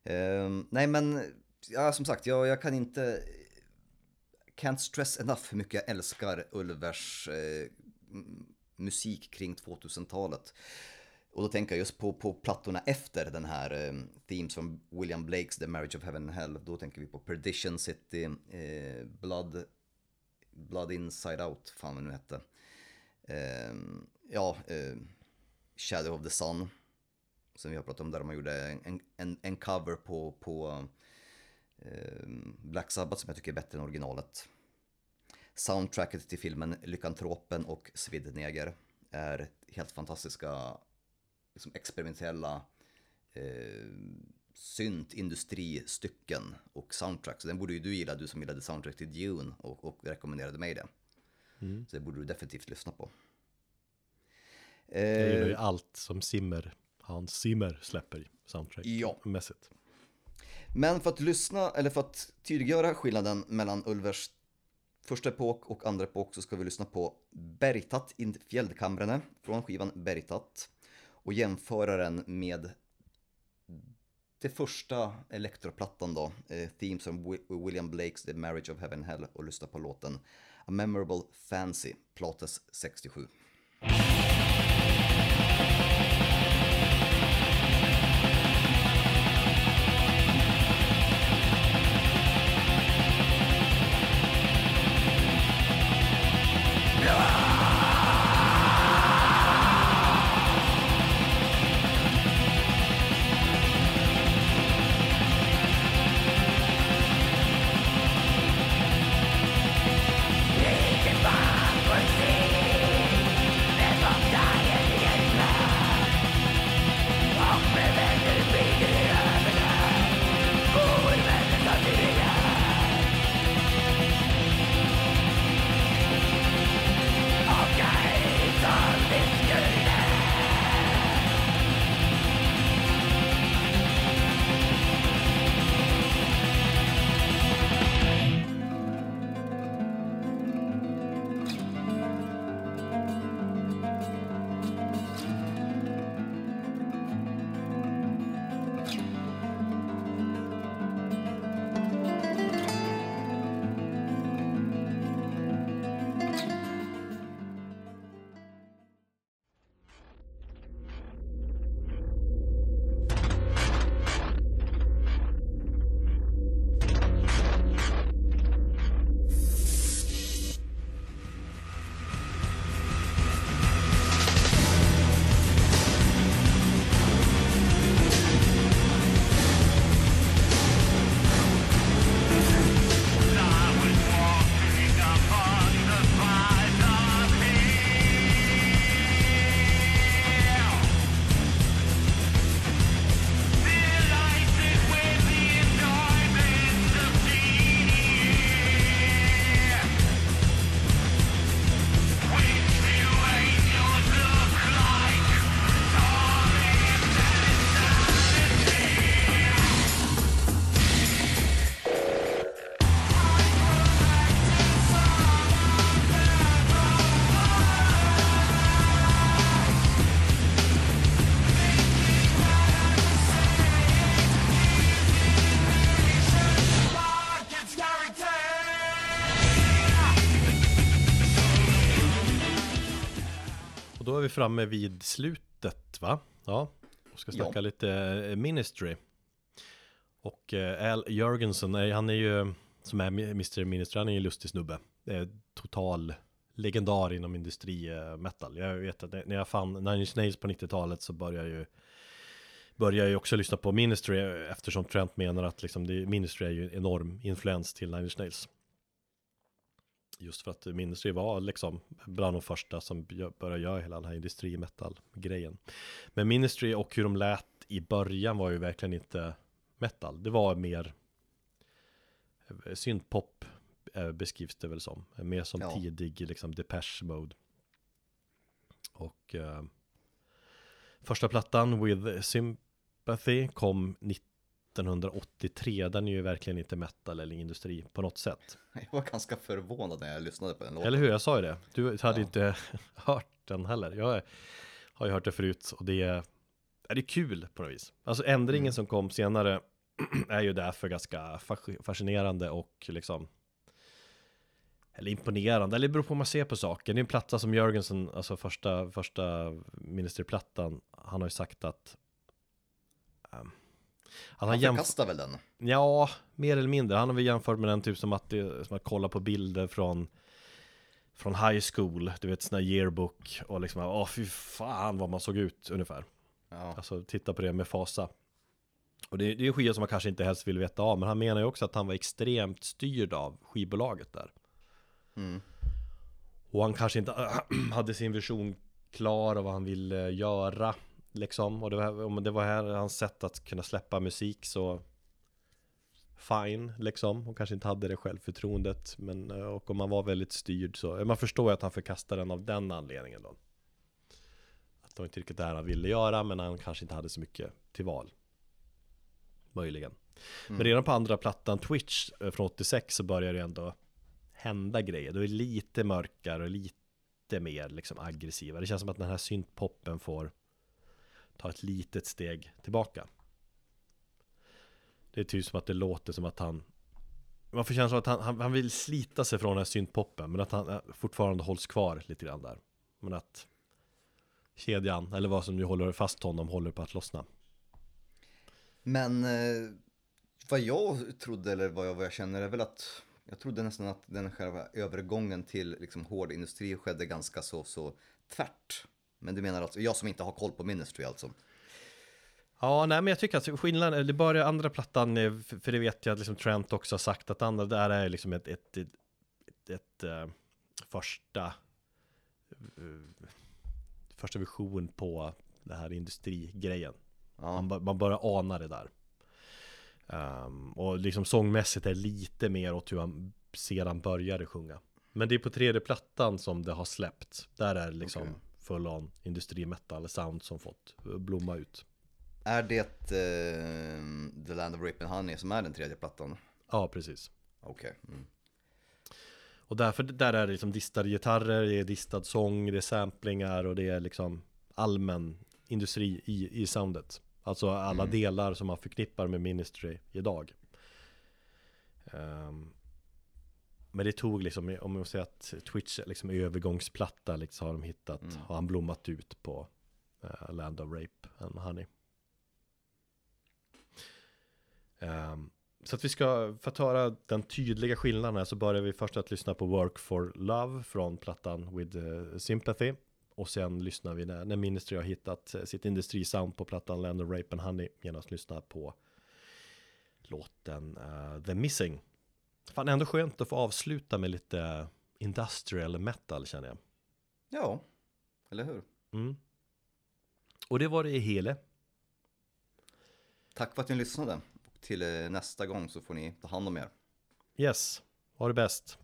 Ehm, nej, men ja, som sagt, jag, jag kan inte... Can't stress enough hur mycket jag älskar Ulvers eh, musik kring 2000-talet. Och då tänker jag just på, på plattorna efter den här eh, Themes från William Blakes The Marriage of Heaven and Hell. Då tänker vi på Perdition City, eh, Blood, Blood Inside Out, fan vad det nu hette. Ehm, ja, eh, Shadow of the Sun som vi har pratat om där man gjorde en, en, en cover på, på eh, Black Sabbath som jag tycker är bättre än originalet. Soundtracket till filmen Lykantropen och Svidneger är helt fantastiska liksom experimentella eh, syntindustristycken och soundtrack. Så den borde ju du gilla, du som gillade soundtrack till Dune och, och rekommenderade mig det. Mm. Så det borde du definitivt lyssna på. Jag gillar ju Eh, allt som Zimmer, Hans Zimmer släpper i soundtrack Ja. Men för att lyssna, eller för att tydliggöra skillnaden mellan Ulvers första epok och andra epok så ska vi lyssna på Bergtatt in fjällkamrene från skivan Bergtatt och jämföra den med det första elektroplattan då, eh, Themes from Wi- William Blakes The Marriage of Heaven and Hell och lyssna på låten A Memorable Fancy, Plates 67. Vi framme vid slutet va? Ja, och ska snacka Ja. lite eh, Ministry. Och eh, Al Jörgensen, eh, han är ju, som är Mr Ministry, han är ju en lustig snubbe. Total legendar inom industri eh, metal. Jag vet att när jag fann Nine Inch Nails på 90-talet så började jag ju Började ju också lyssna på Ministry eftersom Trent menar att liksom det, Ministry är ju en enorm influens till Nine Inch Nails. Just för att Ministry var liksom bland de första som började göra hela den här industri-metal-grejen. Men Ministry och hur de lät i början var ju verkligen inte metal. Det var mer eh, syntpop eh, beskrivs det väl som. Mer som Ja. tidig liksom Depeche Mode. Och eh, första plattan With Sympathy kom 1983. Den är ju verkligen inte metal eller industri på något sätt. Jag var ganska förvånad när jag lyssnade på den låten. Eller hur? Jag sa ju det. Du hade Ja. inte hört den heller. Jag har ju hört det förut och det är, är det kul på något vis. Alltså ändringen Mm. som kom senare är ju därför ganska fas- fascinerande och liksom eller imponerande, eller det beror på hur man ser på saken. Det är en platta som Jörgensen, alltså första, första Ministry-plattan, han har ju sagt att um, att han Han förkastar väl den? Ja, mer eller mindre. Han har väl jämfört med den typ som att, det, som att kolla på bilder från Från high school, du vet sån här yearbook och liksom, åh fy fan vad man såg ut ungefär Ja. Alltså titta på det med fasa Och det, det är en skiva som man kanske inte helst vill veta av Men han menar ju också att han var extremt styrd av skivbolaget där Mm. Och han kanske inte hade sin vision klar av vad han ville göra Liksom, och det var, om det var här hans sätt att kunna släppa musik så Fine, liksom, och kanske inte hade det självförtroendet Men, eh, och om man var väldigt styrd så, man förstår ju att han förkastade den av den anledningen då. Att det inte riktigt det här han ville göra, men han kanske inte hade så mycket till val. Möjligen. Men redan på andra plattan Twitch eh, från 86 så börjar det ändå hända grejer. Då är det lite mörkare och lite mer liksom aggressiva. Det känns som att den här syntpoppen får ta ett litet steg tillbaka. Det är typ som att det låter som att han man får känslan av att han, han, han vill slita sig från den här syntpoppen men att han eh, fortfarande hålls kvar lite grann där. Men att kedjan, eller vad som nu håller fast honom, håller på att lossna. Men eh, vad jag trodde, eller vad jag, vad jag känner, är väl att jag trodde nästan att den själva övergången till liksom, hård industri skedde ganska så, så tvärt. Men du menar alltså, jag som inte har koll på Ministry alltså? Ja, nej men jag tycker att skillnaden, det börjar andra plattan, eh, för det vet jag att liksom Trent också har sagt att andra där är liksom ett, ett, ett, ett, ett eh, första eh, första vision på det här industrigrejen. Ja, Man, man börjar ana det där. Ehm, och liksom sångmässigt är lite mer åt hur han sedan började sjunga. Men det är på tredje plattan som det har släppt. Där är det liksom Okej. Full on industrimetal sound som fått blomma ut. Är det eh, The Land of Rape and Honey som är den tredje plattan? Ja, precis. Okej. Mm. Och därför, där är det liksom distade gitarrer, det är distad sång, det är samplingar och det är liksom allmän industri i, i soundet. Alltså alla delar som man förknippar med Ministry idag. Ehm, men det tog liksom, om man säger att Twitch är liksom övergångsplatta liksom har de hittat, har han blommat ut på eh, Land of Rape and Honey. Ehm, så att vi ska, för att höra den tydliga skillnaden här så börjar vi först att lyssna på Work for Love från plattan With eh, Sympathy. Och sen lyssnar vi när, när Ministry har hittat eh, sitt industrisound på plattan Land of Rape and Honey genom att lyssna på låten eh, The Missing. Fan, ändå skönt att få avsluta med lite industrial metal känner jag. Ja, eller hur? Mm. Och det var det i hele. Tack för att ni lyssnade. Och till eh, nästa gång så får ni ta hand om er. Yes, ha det bäst.